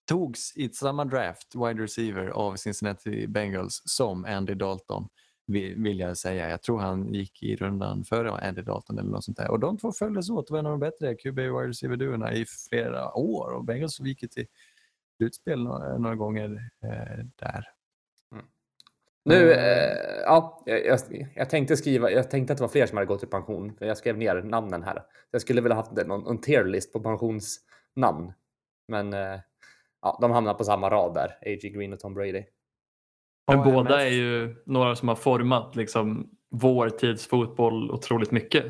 Togs i samma draft, wide receiver, av Cincinnati Bengals som Andy Dalton vill jag säga. Jag tror han gick i rundan före Andy Dalton eller något sånt där. Och de två följdes åt och var en av de bättre QB wide receiver-duorna i flera år. Och Bengals gick ju till slutspel några, några gånger eh, där. Nu, Mm. eh, ja, jag, jag, tänkte skriva, jag tänkte att det var fler som hade gått i pension. För jag skrev ner namnen här. Jag skulle vilja haft någon, någon tierlist på pensionsnamn. Men eh, ja, de hamnar på samma rad där. A.J. Green och Tom Brady. Men båda mest- är ju några som har format liksom vår tids fotboll otroligt mycket.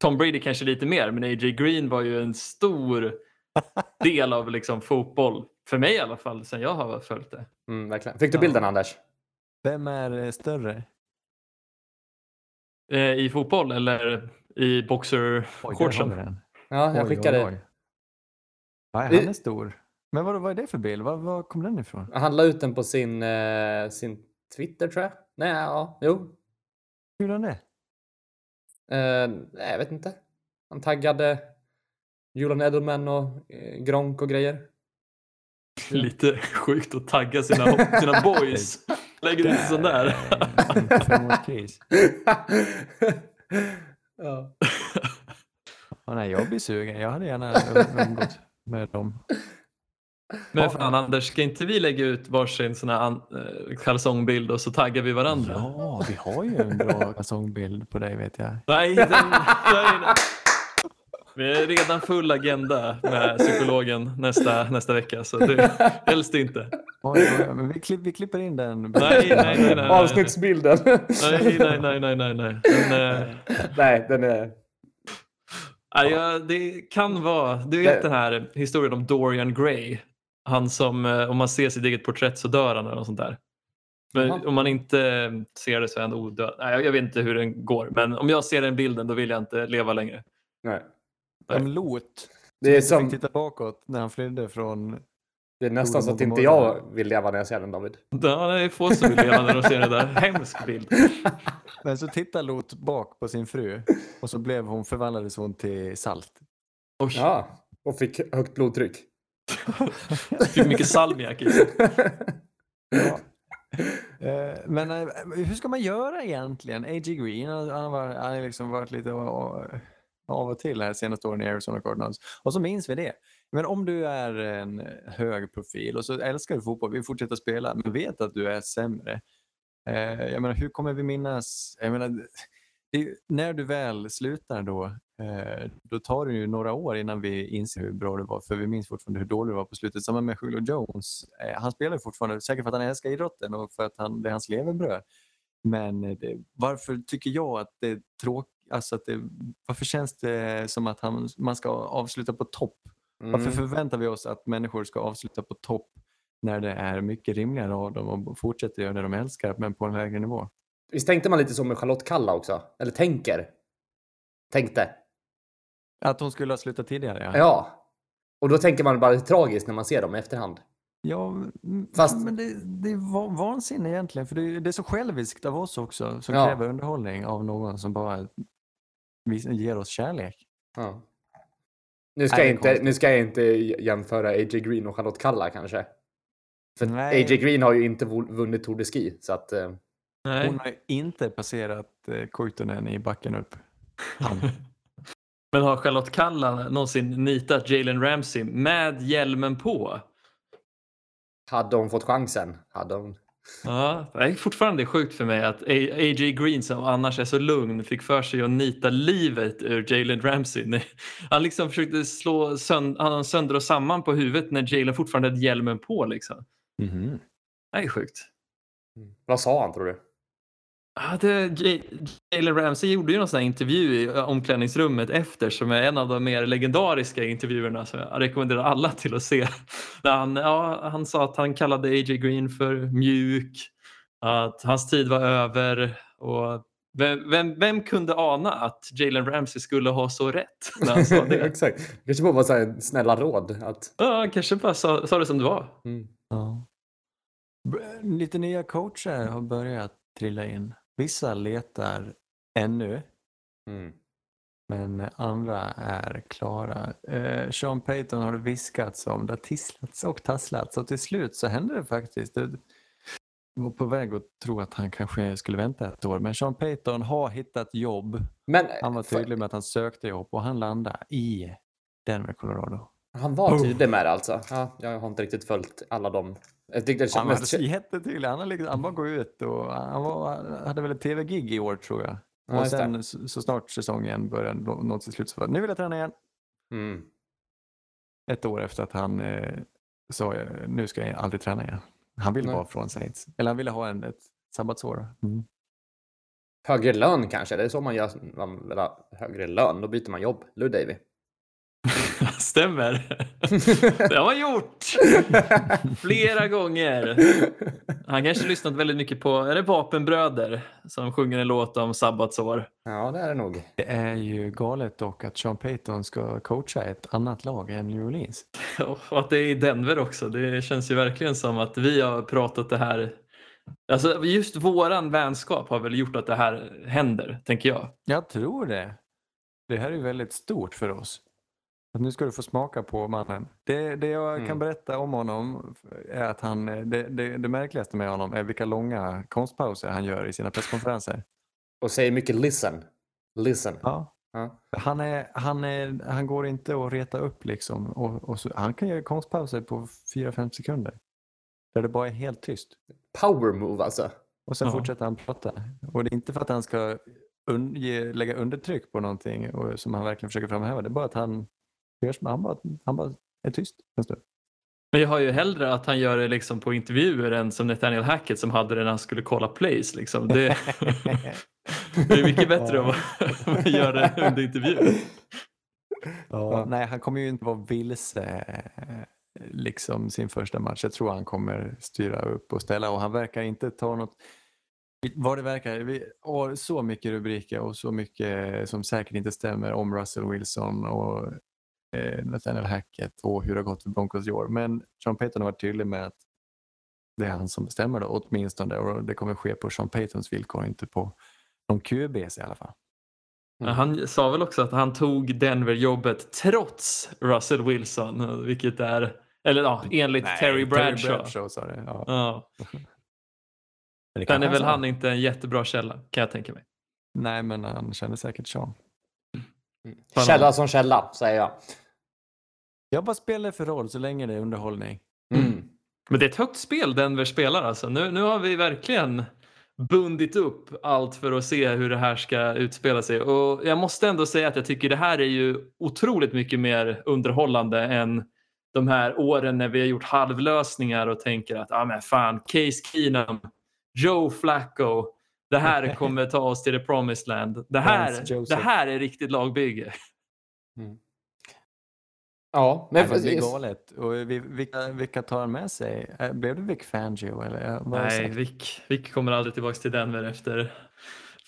Tom Brady kanske lite mer, men A.J. Green var ju en stor del av liksom fotboll. För mig i alla fall, sen jag har följt det. Mm, verkligen. Fick du Ja. bilden Anders? Vem är eh, större? Eh, I fotboll eller i Oj, boxershortsen? Ja, jag Oj, skickade. oj, oj. Nej, Det- han är stor. Men vad, vad är det för bild? Var, var kom den ifrån? Han la ut den på sin, eh, sin Twitter tror jag. Nej, ja, jo. Hur gjorde han det? Eh, nej, jag vet inte. Han taggade Julian Edelman och eh, Gronk och grejer. Lite sjukt att tagga sina, sina boys. Lägger ut sån där. Ja. Ja, nej, jag blir sugen. Jag hade gärna umgått med dem. Men fan Anders, ska inte vi lägga ut varsin sån här eh, kalsongbild och så taggar vi varandra? Ja, vi har ju en bra kalsongbild på dig vet jag. Nej, den, vi är redan full agenda med psykologen nästa, nästa vecka så det helst inte. Oj, oj, men vi, klipp, vi klipper in den. Nej, nej, nej, nej. Avsnittsbilden. Nej, nej, nej, nej, nej, nej. Den, eh, Nej, den är... nej, ja, det kan vara, du vet den här historien om Dorian Gray. Han som, eh, om man ser sitt eget porträtt så dör han eller något sånt där. Men Jaha. om man inte ser det så är han odöd. Nej, jag- vet inte hur den går, men om jag ser den bilden då vill jag inte leva längre. Nej. Som Lot. Det är, Som titta bakåt när han flydde från... det är nästan så att inte jag vill leva när jag ser den David. Ja, det är få som vill leva när de ser det där. Hemsk bild. Men så tittar Lot bak på sin fru och så blev hon, förvandlades hon till salt. Oj, Ja, och fick högt blodtryck. fick mycket salmiak i sig. Ja. Eh, Men eh, hur ska man göra egentligen? A.G. Green han har liksom varit lite av och till här senaste åren i Arizona Cardinals. Och så minns vi det. Men om du är en hög profil och så älskar du fotboll, vill fortsätta spela, men vet att du är sämre. Eh, jag menar, hur kommer vi minnas? Jag menar, ju- när du väl slutar då, då tar det ju några år innan vi inser hur bra det var. För vi minns fortfarande hur dålig det var på slutet. Samma med Julio Jones. Eh, han spelar fortfarande, säkert för att han älskar idrotten och för att han, det är hans levebröd. Men eh, det, varför tycker jag att det är tråkigt? Alltså att det, varför känns det som att han, man ska avsluta på topp? Varför Mm. förväntar vi oss att människor ska avsluta på topp när det är mycket rimligare av dem och fortsätter göra det de älskar men på en högre nivå? Visst tänkte man lite så med Charlotte Kalla också? Eller tänker? Tänkte. Att hon skulle ha slutat tidigare, ja. Ja. Och då tänker man bara det är tragiskt när man ser dem i efterhand. Ja, Fast- men det, det är va- vansinne egentligen. För det, det är så själviskt av oss också som Ja. kräver underhållning av någon som bara ger oss kärlek. Ja. Nu ska, Nej, jag inte, konstigt. nu ska jag inte jämföra AJ Green och Charlotte Kalla kanske. För Nej. AJ Green har ju inte vunnit Tour de Ski. Så att, eh, Nej. Hon har ju inte passerat eh, Kuitunen i backen upp. Men har Charlotte Kalla någonsin nitat Jalen Ramsey med hjälmen på? hade hon fått chansen hade hon. Ja, det är fortfarande sjukt för mig att AJ Green som annars är så lugn fick för sig att nita livet ur Jalen Ramsey. Han liksom försökte slå sönd- han sönder och samman på huvudet när Jalen fortfarande hade hjälmen på. Liksom. Mhm. Det är sjukt. Vad sa han tror du? Det, J- Jalen Ramsey gjorde ju någon sån här intervju i omklädningsrummet efter som är en av de mer legendariska intervjuerna som jag rekommenderar alla till att se. Där han, ja, han sa att han kallade AJ Green för mjuk, att hans tid var över och vem, vem, vem kunde ana att Jalen Ramsey skulle ha så rätt när han sa det? Exakt. Kanske bara var så här snälla råd. Att, Ja, han kanske bara sa, sa det som det var. mm. Ja. Lite nya coacher har börjat trilla in. Vissa letar ännu, Mm. men andra är klara. Eh, Sean Payton har det viskats om, det har tisslats och tasslats och till slut så hände det faktiskt. Det var på väg att tro att han kanske skulle vänta ett år, men Sean Payton har hittat jobb. Men Han var för- tydlig med att han sökte jobb och han landade i Denver, Colorado. han var tydlig med det alltså. Ja, jag har inte riktigt följt alla dem. Jag tyckte det Han var jättetydlig. Han, liksom, han bara går ut och han var, hade väl ett tv-gig i år tror jag. Ja, och sen så, så snart säsongen började nå till slut så det, nu vill jag träna igen. Mm. Ett år efter att han eh, sa nu ska jag aldrig träna igen. Han ville vara från Saints. Eller han ville ha en, ett sabbatsår. Mm. Högre lön kanske? Det är så man gör. Man vill ha högre lön. Då byter man jobb. Lou Davy. Stämmer. Det har han gjort flera gånger. Han kanske lyssnat väldigt mycket på, är det Vapenbröder som sjunger en låt om sabbatsår? ja, det är det nog. Det är ju galet dock att Sean Payton ska coacha ett annat lag än New Orleans. Och att det är i Denver också. Det känns ju verkligen som att vi har pratat det här. Alltså just våran vänskap har väl gjort att det här händer, tänker jag. Jag tror det. Det här är ju väldigt stort för oss. Nu ska du få smaka på mannen. Det, det jag Mm. kan berätta om honom är att han, det, det, det märkligaste med honom är vilka långa konstpauser han gör i sina presskonferenser. Och säger mycket listen. Listen. Ja. Ja. Han, är, han, är, han går inte att reta upp liksom. Och, och så, han kan göra konstpauser på 4-5 sekunder. Där det bara är helt tyst. Power move alltså. Och sen Ja. fortsätter han prata. Och det är inte för att han ska un, ge, lägga undertryck på någonting och, som han verkligen försöker framhäva. Det är bara att han, som- han, bara, han bara är tyst en stund. Men jag har ju hellre att han gör det liksom på intervjuer än som Nathaniel Hackett som hade det när han skulle kolla plays. Liksom. Det, det är mycket bättre att göra det under intervju. Ja, nej, han kommer ju inte vara vilse eh, liksom sin första match. Jag tror han kommer styra upp och ställa och han verkar inte ta något vad det verkar, vi har så mycket rubriker och så mycket som säkert inte stämmer om Russell Wilson och eh, Nathaniel Hackett och hur det har gått för Broncos i år. Men Sean Payton har varit tydlig med att det är han som bestämmer då, åtminstone och det kommer ske på Sean Paytons villkor, inte på någon QBs i alla fall. Mm. Han sa väl också att han tog Denver-jobbet trots Russell Wilson, vilket är, eller ja, enligt Terry Bradshaw. Terry Bradshaw sa det. Ja. Ja. Men det Sen är väl han inte en jättebra källa, kan jag tänka mig. Nej, men han kände säkert Sean. Fan, Källa som källa, säger jag. Jag bara spelar för roll så länge det är underhållning. Mm. Men det är ett högt spel Denver spelar alltså. Nu, nu har vi verkligen bundit upp allt för att se hur det här ska utspela sig. Och jag måste ändå säga att jag tycker det här är ju otroligt mycket mer underhållande än de här åren när vi har gjort halvlösningar och tänker att ah, men fan, Case Keenum, Joe Flacco, det här kommer ta oss till the promised land. Det här, det här är riktigt lagbygge. Ja, Men det blir galet. Och vi- vilka, vilka tar han med sig? Eh, Blev det Vic Fangio? Eller? Nej? Vic, Vic kommer aldrig tillbaka till Denver efter,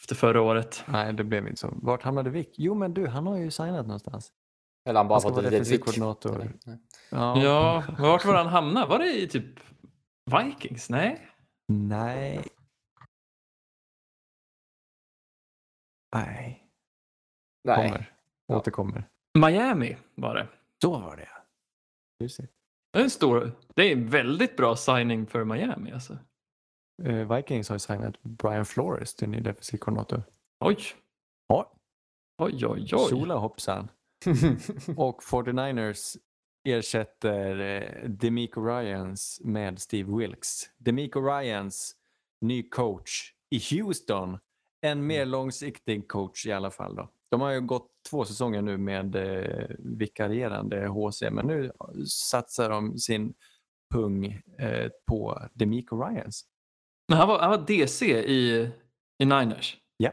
efter förra året. Nej, det blev inte så. Vart hamnade Vic? Jo, men du, han har ju signat någonstans. Eller han bara Han ska fått vara ett litet koordinator. Ja. Ja, vart var han hamna? Var det i typ Vikings? Nej? Nej. Nej. Nej. Kommer. Ja. Återkommer. Miami var det. Så var det. Det. Det är en stor, det är en väldigt bra signing för Miami alltså. Eh, Vikings har ju signat Brian Flores till ny defensiv koordinator. Oj, Ja. oj, oj, oj. Sola hoppsan. Och 49ers ersätter eh, Demico Ryans med Steve Wilkes. Demico Ryans ny coach i Houston. En mer långsiktig coach i alla fall. Då. De har ju gått två säsonger nu med eh, vikarierande HC men nu satsar de sin pung eh, på Demico Ryans. Men han var, han var DC i, i Niners. Ja.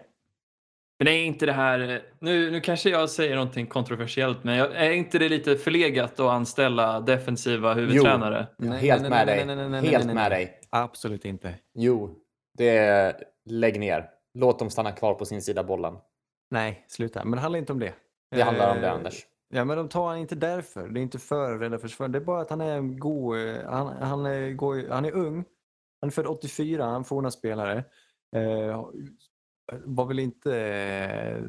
Men är inte det här, nu, nu kanske jag säger någonting kontroversiellt, men är inte det lite förlegat att anställa defensiva huvudtränare? Nej, Helt nej, med nej, dig. nej, Helt med dig. Absolut inte. Jo, det lägg ner. Låt dem stanna kvar på sin sida bollen. Nej, sluta. Men det handlar inte om det. Det handlar om det, Eh, Anders. Ja, men de tar han inte därför. Det är inte för eller försvar. Det är bara att han är en god... eh, Han, han, är, god, han är ung. Han är född 84, han forna spelare. Eh, var väl inte eh,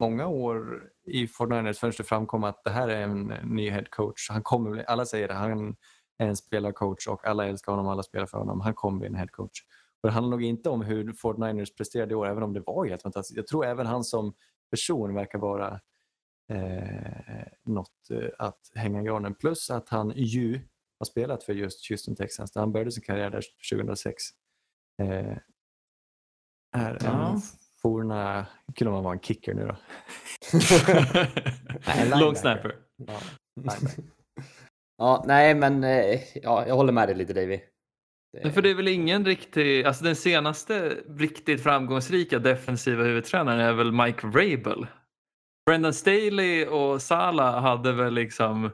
många år i 49ers förrän det framkom att det här är en ny head coach. Han kommer, alla säger det, han är en spelarcoach och alla älskar honom, alla spelar för honom. Han kommer bli en head coach. Och det handlar nog inte om hur 49ers presterade i år, även om det var helt fantastiskt. Jag tror även han som person verkar vara eh, något eh, att hänga i granen. Plus att han ju har spelat för just Houston Texans. Han började sin karriär där 2006. Eh, är Ja. en forna... Kul om han var en kicker nu då. Nej, Long snapper. Ja, nej, men eh, ja, jag håller med dig lite, Davy. Det- Men För det är väl ingen riktig, alltså den senaste riktigt framgångsrika defensiva huvudtränaren är väl Mike Vrabel. Brendan Staley och Sala hade väl liksom,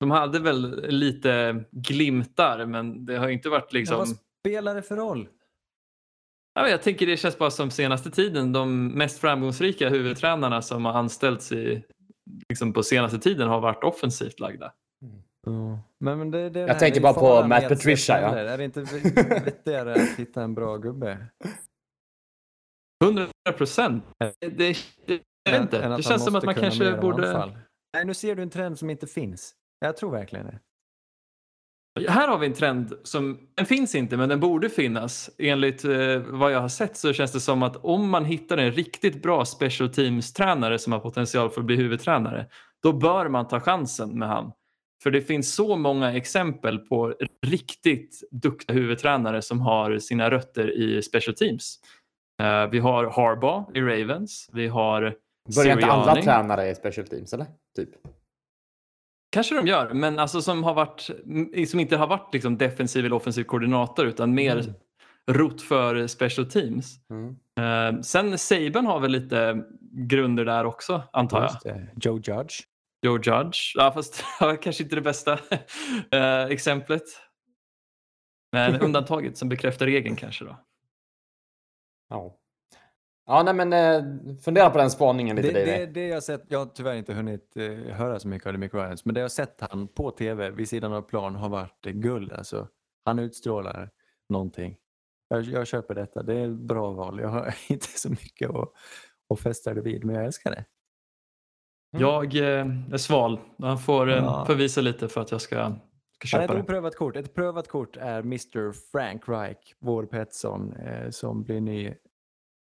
de hade väl lite glimtar men det har ju inte varit Men liksom, vad spelar det för roll? Ja, jag tänker det känns bara som senaste tiden, de mest framgångsrika huvudtränarna som har anställts i, liksom på senaste tiden har varit offensivt lagda. Men, men det, det Jag tänker bara på Matt Patricia, ja. Är det inte vettigare att hitta en bra gubbe? 100 procent. Det, det, det, inte. Än det känns som att man kanske borde... anfall. Nej, nu ser du en trend som inte finns. Jag tror verkligen det. Här har vi en trend som den finns inte men den borde finnas. Enligt eh, vad jag har sett så känns det som att om man hittar en riktigt bra special teams-tränare som har potential för att bli huvudtränare då bör man ta chansen med han. För det finns så många exempel på riktigt duktiga huvudtränare som har sina rötter i special teams. Eh, vi har Harbaugh i Ravens. Vi har Börjar inte alla tränare i special teams, eller? Typ. Kanske de gör, men alltså som, har varit, som inte har varit liksom defensiv eller offensiv koordinator utan mer rot för special teams. Mm. Eh, sen Saban har väl lite grunder där också, antar jag. Joe Judge. Joe Judge, ja, fast kanske inte det bästa eh, exemplet. Men undantaget som bekräftar regeln kanske då. Ja. Ja, nej, men eh, fundera på den spaningen lite, Det, det, det jag sett, jag har tyvärr inte hunnit eh, höra så mycket av Demick Ryans, men det jag har sett han på tv vid sidan av plan har varit eh, guld. Alltså. Han utstrålar någonting. Jag, jag köper detta. Det är ett bra val. Jag har inte så mycket att, att fästa det vid, men jag älskar det. Mm. Jag eh, är sval. Han får, eh, Ja. får visa lite för att jag ska, ska Han är köpa ett oprövat kort. Ett prövat kort är Mr Frank Reich, vår Petson, eh, som blir ny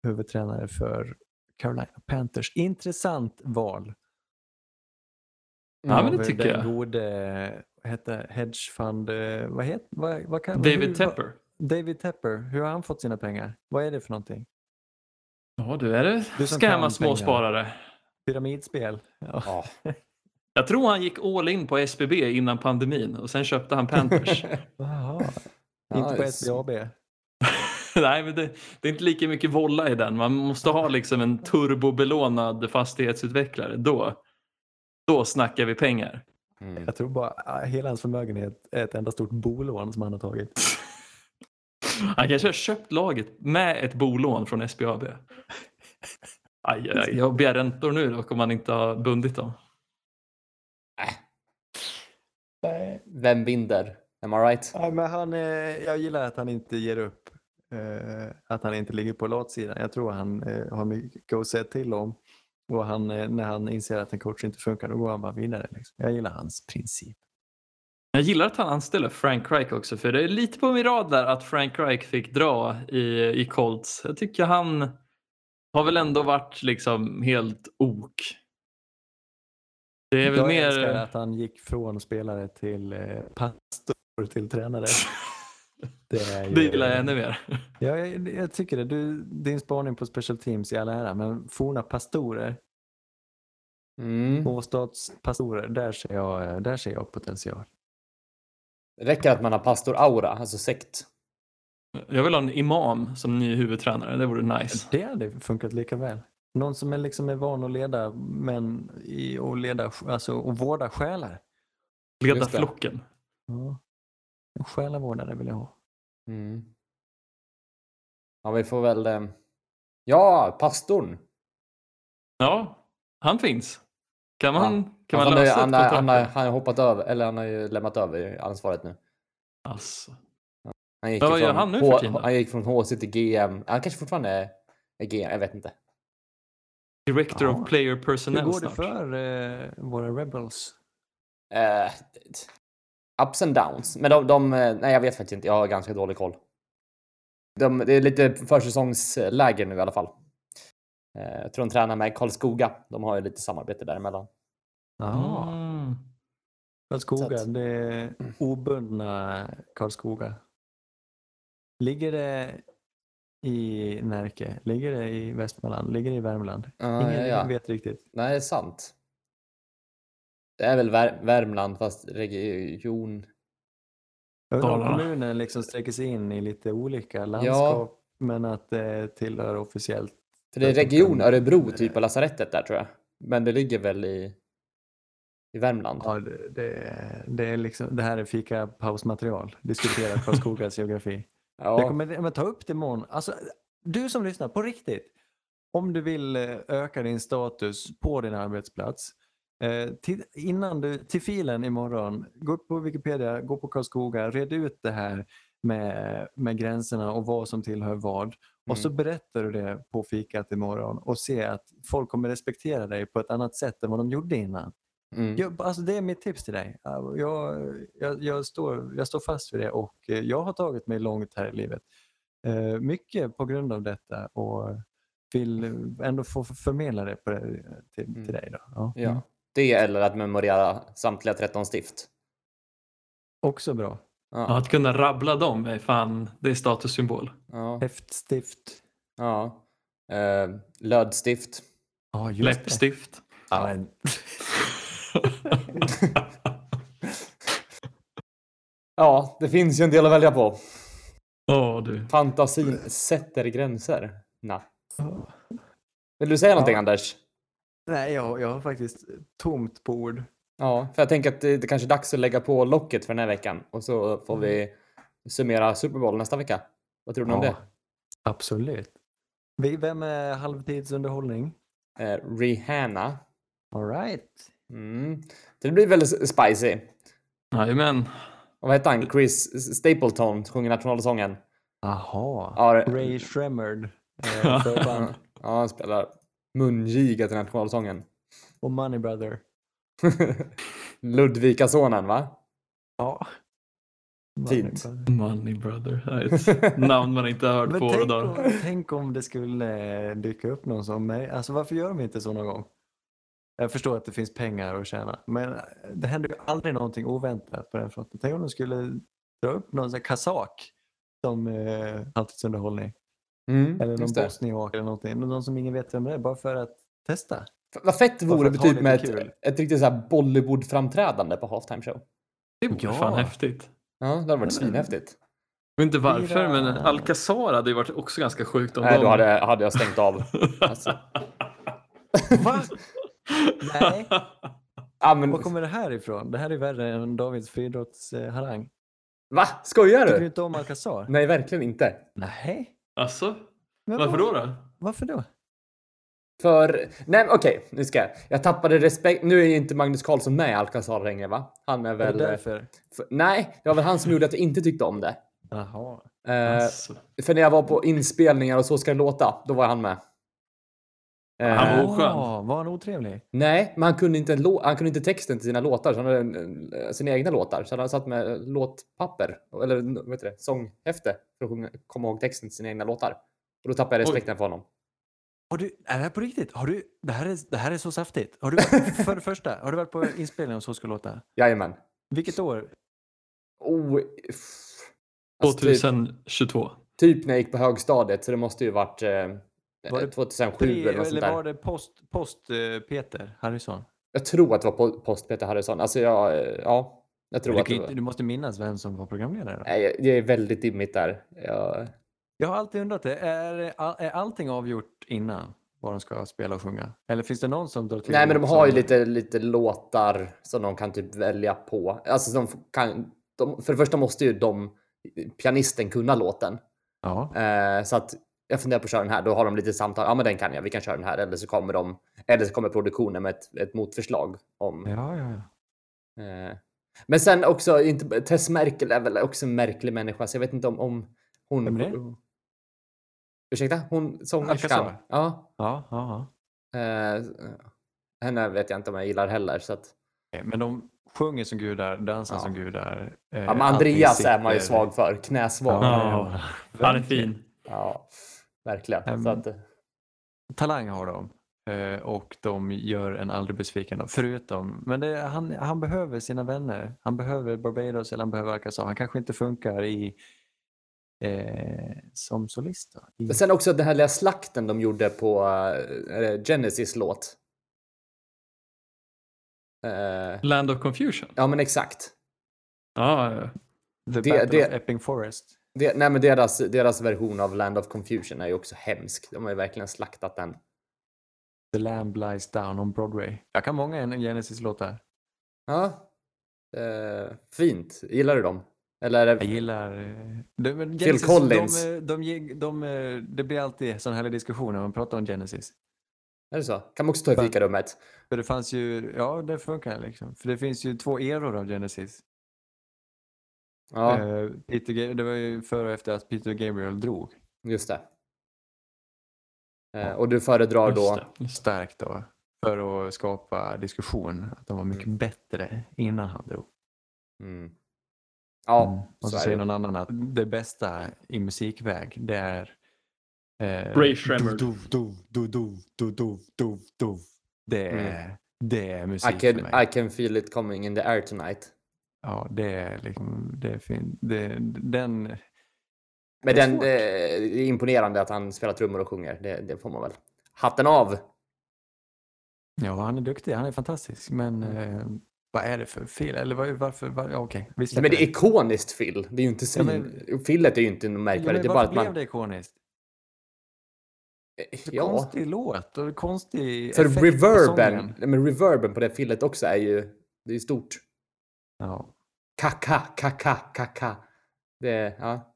huvudtränare för Carolina Panthers. Intressant val. Ja, men det tycker den jag. gode, vad heter hedgefund, vad heter, vad, vad kan, David hur- vad- Tepper. David Tepper, hur har han fått sina pengar? Vad är det för någonting? Ja, du är det Du scamma småsparare. Pyramidspel? Ja. Ja. Jag tror han gick all in på SBB innan pandemin och sen köpte han Panthers. Jaha. Inte på Nice. SBAB? Nej, men det, det är inte lika mycket volla i den. Man måste ha liksom en turbobelånad fastighetsutvecklare. Då, då snackar vi pengar. Mm. Jag tror bara hela hans förmögenhet är ett enda stort bolån som han har tagit. Han kanske har köpt laget med ett bolån från SBAB. Aj, aj, aj. Jag begär räntor nu dock om man inte har bundit dem. Vem vinner? Am I right? Nej, men han, jag gillar att han inte ger upp. Eh, att han inte ligger på latsidan. Jag tror han eh, har mycket att säga till om. Och han, eh, när han inser att en coach inte funkar, då går han bara vidare. Liksom. Jag gillar hans princip. Jag gillar att han anställer Frank Reich också för det är lite på min rad där att Frank Reich fick dra i, i Colts. Jag tycker han har väl ändå varit liksom helt ok. Det är väl jag mer... älskar att han gick från spelare till eh, pastor till tränare. Det, är ju- Det gillar jag ännu mer. Ja, jag, jag tycker det. Du, din spaning på special teams i all ära, men forna pastorer, Mm. småstadspastorer, där ser jag, där ser jag potential. Det räcker att man har pastor-aura, alltså sekt. Jag vill ha en imam som ny huvudtränare. Det vore nice. Det hade funkat lika väl. Någon som är, liksom är van att leda män i, och, leda, alltså, och vårda själar. Leda flocken. Ja. En själavårdare vill jag ha. Mm. Ja, vi får väl... Eh... Ja, pastorn! Ja, han finns. Kan man, Ja. kan man han, har, lösa han, ett han, har, han har hoppat över, eller han har ju lämnat över ansvaret nu. Alltså. Han gick Men vad gör han nu för tiden? Han gick från HC till GM. Han kanske fortfarande är, är GM, jag vet inte. Director Ja. of Player Hur Personnel går det snart. för eh, våra Rebels? Eh, ups and downs. Men de, de, eh, nej jag vet faktiskt inte, jag har ganska dålig koll. De, det är lite försäsongsläger nu i alla fall. Eh, jag tror de tränar med Karlskoga. De har ju lite samarbete däremellan. Jaha, Mm. Karlskoga. Att- Det är obundna Karlskoga. Ligger det i Närke? Ligger det i Västmanland? Ligger det i Värmland? Ja, Ingen ja, ja. vet riktigt. Nej, det är sant. Det är väl Vär- Värmland fast region. Undrar om kommunen liksom sträcker sig in i lite olika landskap men att det tillhör officiellt. För det är region Örebro typ på lasarettet där tror jag. Men det ligger väl i, i Värmland. Ja, det, det, det, är liksom, det här är fika pausmaterial. Diskutera Karlskogas geografi. Ja. Jag kommer men ta upp det imorgon. Alltså, du som lyssnar, på riktigt. Om du vill eh, öka din status på din arbetsplats. Eh, till, innan du, till filen imorgon, gå upp på Wikipedia, gå på Karlskoga, red ut det här med, med gränserna och vad som tillhör vad. Och så berättar du det på fikat imorgon och se att folk kommer respektera dig på ett annat sätt än vad de gjorde innan. Mm. Jag, alltså det är mitt tips till dig. Jag, jag, jag, står, jag står fast vid det och eh, jag har tagit mig långt här i livet. Eh, mycket på grund av detta och vill ändå få förmedla det på det till, Mm. till dig. Då. Ja. Ja. Det eller att memorera samtliga 13 stift. Också bra. Ja, att kunna rabbla dem är fan, det är statussymbol. Ja. Häftstift. ja. Eh, lödstift. Det. Läppstift. Ja, Ja, det finns ju en del att välja på. Åh du. Fantasin sätter gränser. Na. Vill du säga någonting Ja. Anders? nej, jag, jag har faktiskt tomt på ord. Ja, för jag tänker att det, det kanske är dags att lägga på locket för den här veckan och så får vi summera Super Bowl nästa vecka. Vad tror du om det? Absolut. Vi- Vem är halvtidsunderhållning? Eh, Rihanna. All right. Mm. Det blir väldigt spicy. Jajamän. Och vad heter han? Chris Stapleton sjunger nationalsången. Aha. Ja, det- Ray Shremmerd. Eh. Ja, han spelar mungiga till nationalsången. och Money Brother. Ludvika-sonen, va? Ja. Fint. Money Brother. Money brother. Det är ett namn man inte har hört på tänk dagar. om, tänk om det skulle eh, dyka upp någon som mig. Alltså varför gör de inte så någon gång? Jag förstår att det finns pengar att tjäna. Men det händer ju aldrig någonting oväntat på den fronten. Tänk om de skulle dra upp någon sån här kazak som eh, halvtidsunderhållning. Mm, Eller någon bosniak eller någonting. Någon som ingen vet vem det är. Bara för att testa. F- Vad fett vore det typ med ett, ett riktigt så här Bollywood-framträdande på halftime show. Det vore Ja. fan häftigt. Ja, det hade varit svinhäftigt. Jag vet inte varför, men Alcazar hade ju varit också ganska sjukt om Nej, då hade, hade jag stängt av. Alltså. Va? Nej. Ja, men, Var kommer det här ifrån? Det här är värre än Davids friidrottsharang. Va? Skojar Tycker du du? inte om Alcazar? Nej, verkligen inte. Nej. Alltså? Men Varför då? då? Varför då? För, nej okej, nu ska jag. Jag tappade respekt. Nu är ju inte Magnus Carlsson med i Alcazar längre va? Han är Är väl... det därför? För, nej, det var väl han som gjorde att jag inte tyckte om det. Jaha. Eh, Alltså. För när jag var på inspelningar och Så ska det låta, då var han med. Eh, Han var oskön. Ah, var han otrevlig? Nej, men han kunde, inte han kunde inte texten till sina låtar, så han hade en- sina egna låtar. Så han satt med låtpapper, eller vad heter det, sånghäfte, för att komma ihåg texten till sina egna låtar. Och då tappade jag respekten för honom. Har du, är det här på riktigt? Har du, det, här är, det här är så saftigt. Har du, för det första, har du varit på inspelning av Så ska det låta? Jajamän. Vilket år? Oh, alltså, typ, 2022. typ när jag gick på högstadiet, så det måste ju varit eh, Var det 2007 Pre, eller något sånt eller där. var det post, post eh, Peter Harrison? Jag tror att det var post Peter Harrison. Alltså jag, eh, ja, jag tror Du, att inte, du måste minnas vem som var programledare. Då. Nej, det är väldigt dimmigt där. Jag, Jag har alltid undrat det. Är, är allting avgjort innan vad de ska spela och sjunga? Eller finns det någon som drar till? Nej, men de har ju lite, lite låtar som de kan typ välja på. Alltså de kan, de, för det första måste ju de, pianisten kunna låten. Ja. Eh, så att jag funderar på att köra den här. Då har de lite samtal. Ja, men den kan jag. Vi kan köra den här. Eller så kommer de, eller så kommer produktionen med ett, ett motförslag om. Ja, ja, ja. Eh, men sen också, inte, Tess Merkel är väl också en märklig människa, så jag vet inte om, om hon... Vem är det? Ursäkta? Hon sångerskan? Ja. ja, ja, ja. Eh, henne vet jag inte om jag gillar heller. Så att, Men de sjunger som gudar, dansar Ja. som gudar. eh, ja, men allting Andreas är man ju svag för. Knäsvag. Ja, Ja, Ja, han är fin. Verkligen. Så att, Talang har de. eh, Och de gör en aldrig besviken. Förutom, men det, han, han behöver sina vänner. Han behöver Barbados eller han behöver Alcazar. Han kanske inte funkar i eh, som solist. Då. I, men sen också den här lilla slakten de gjorde på uh, Genesis låt. Eh, Land of Confusion. ja, men exakt. Ja, ja. The det- Battle det- of Epping Forest. Det, nej, men deras, deras version av Land of Confusion är ju också hemsk. De har ju verkligen slaktat den. The Lamb Lies Down on Broadway. Jag kan många Genesis-låtar. Ja. Eh, fint. Gillar du dem? Eller är Jag det... gillar... eh, De, men Phil Genesis, Collins. De, de, de, de, det blir alltid sån här diskussioner när man pratar om Genesis. Är det så? Kan man också ta i fikarummet? För det fanns ju, ja det funkar liksom. För det finns ju två eror av Genesis. Ja, Eh, Peter, det var ju före och efter att Peter Gabriel drog. just det. Eh, och du föredrar Just då... det, det. Starkt då. För att skapa diskussion. Att de var mycket Mm. bättre innan han drog. Mm. Ja, Mm. Och så, så är säger det. någon annan att det bästa i musikväg det är eh, Ray Shremmerd. dov, dov, dov, dov, dov. Det är, det är musik I för can, mig. I can feel it coming in the air tonight. Ja, det är liksom, det är fint. Det, den, Men den, det är imponerande att han spelar trummor och sjunger. Det, det får man väl. Hatten av! ja han är duktig, han är fantastisk. Men Mm. eh, vad är det för fel? Eller var, varför, var, ja, okej. släpper men det är ikoniskt Phil. Det är ju inte svin... men- Fillet är ju inte något Ja, märkvärdigt. men det är bara varför att man... blev det ikoniskt? Så Ja, Konstig låt och konstig för på reverben, men reverben på det fillet också är ju... Det är stort. Ja. Kaka, kaka, kaka. Det. Ja.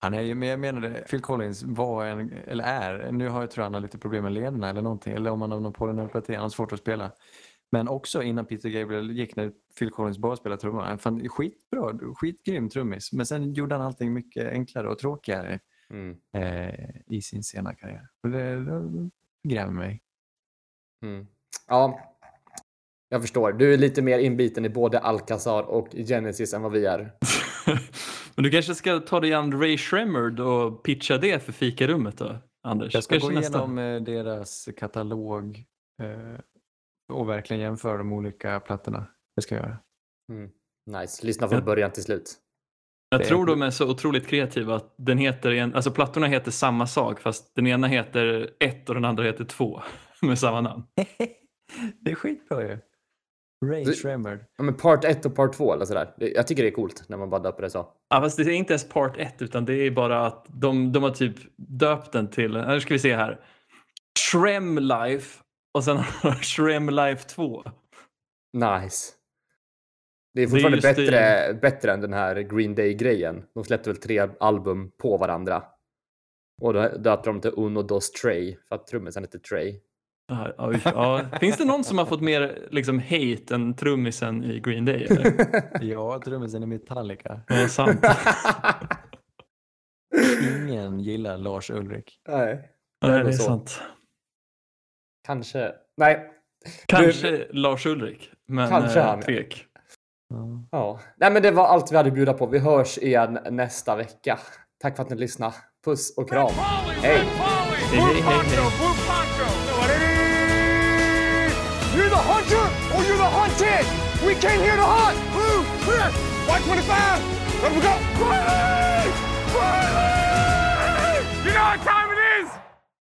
Han är ju, men jag menar det, Phil Collins var en, eller är, nu har jag tror han har lite problem med lederna eller någonting, eller om han har någon polyneuropati, han har svårt att spela. Men också innan Peter Gabriel gick när Phil Collins bara spelade trummor, han fann skitbra, skitgrym trummis. Men sen gjorde han allting mycket enklare och tråkigare Mm, eh, i sin sena karriär. Och det, det grämer mig. mm. Ja. Jag förstår. Du är lite mer inbiten i både Alcazar och Genesis än vad vi är. Men du kanske ska ta dig an Ray Shremmerd och pitcha det för fikarummet då, Anders? Jag ska Kanske gå nästa. igenom eh, deras katalog eh, och verkligen jämföra de olika plattorna. Det ska jag göra. Mm. Nice. Lyssna från Ja. början till slut. Jag tror de är så otroligt kreativa att den heter, en, alltså plattorna heter samma sak fast den ena heter ett och den andra heter två med samma namn. det är skitbra ju. Ray Det- Shremmerd. Ja, men part 1 och part 2 eller sådär. Det- Jag tycker det är coolt när man bara döper det så. Ja, fast det är inte ens part 1 utan det är bara att de, de har typ döpt den till, nu ska vi se här, Shrem Life och sen har de Shrem Life 2. Nice. Det är är fortfarande just bättre, bättre än den här Green Day-grejen. De släppte väl tre album på varandra. Och då döpte de till Uno Dos Trey för att trummisen heter Trey. Ja, ja. Finns det någon som har fått mer liksom, hate än trummisen i Green Day? Eller? Ja, trummisen i Metallica. Ja, sant. Ingen gillar Lars Ulrik. Nej. Nej, det är så. sant. Kanske. Nej. Kanske Lars Ulrik, men Kanske eh, han, ja. tvek. Ja. Ja. Nej, men det var allt vi hade att bjuda på. Vi hörs igen nästa vecka. Tack för att ni lyssnade. Puss och kram. Polly, Hey. Red Polly, the hunted. We came here to hunt. Blue, clear. White 25. Let we go. Riley! Riley! You know what time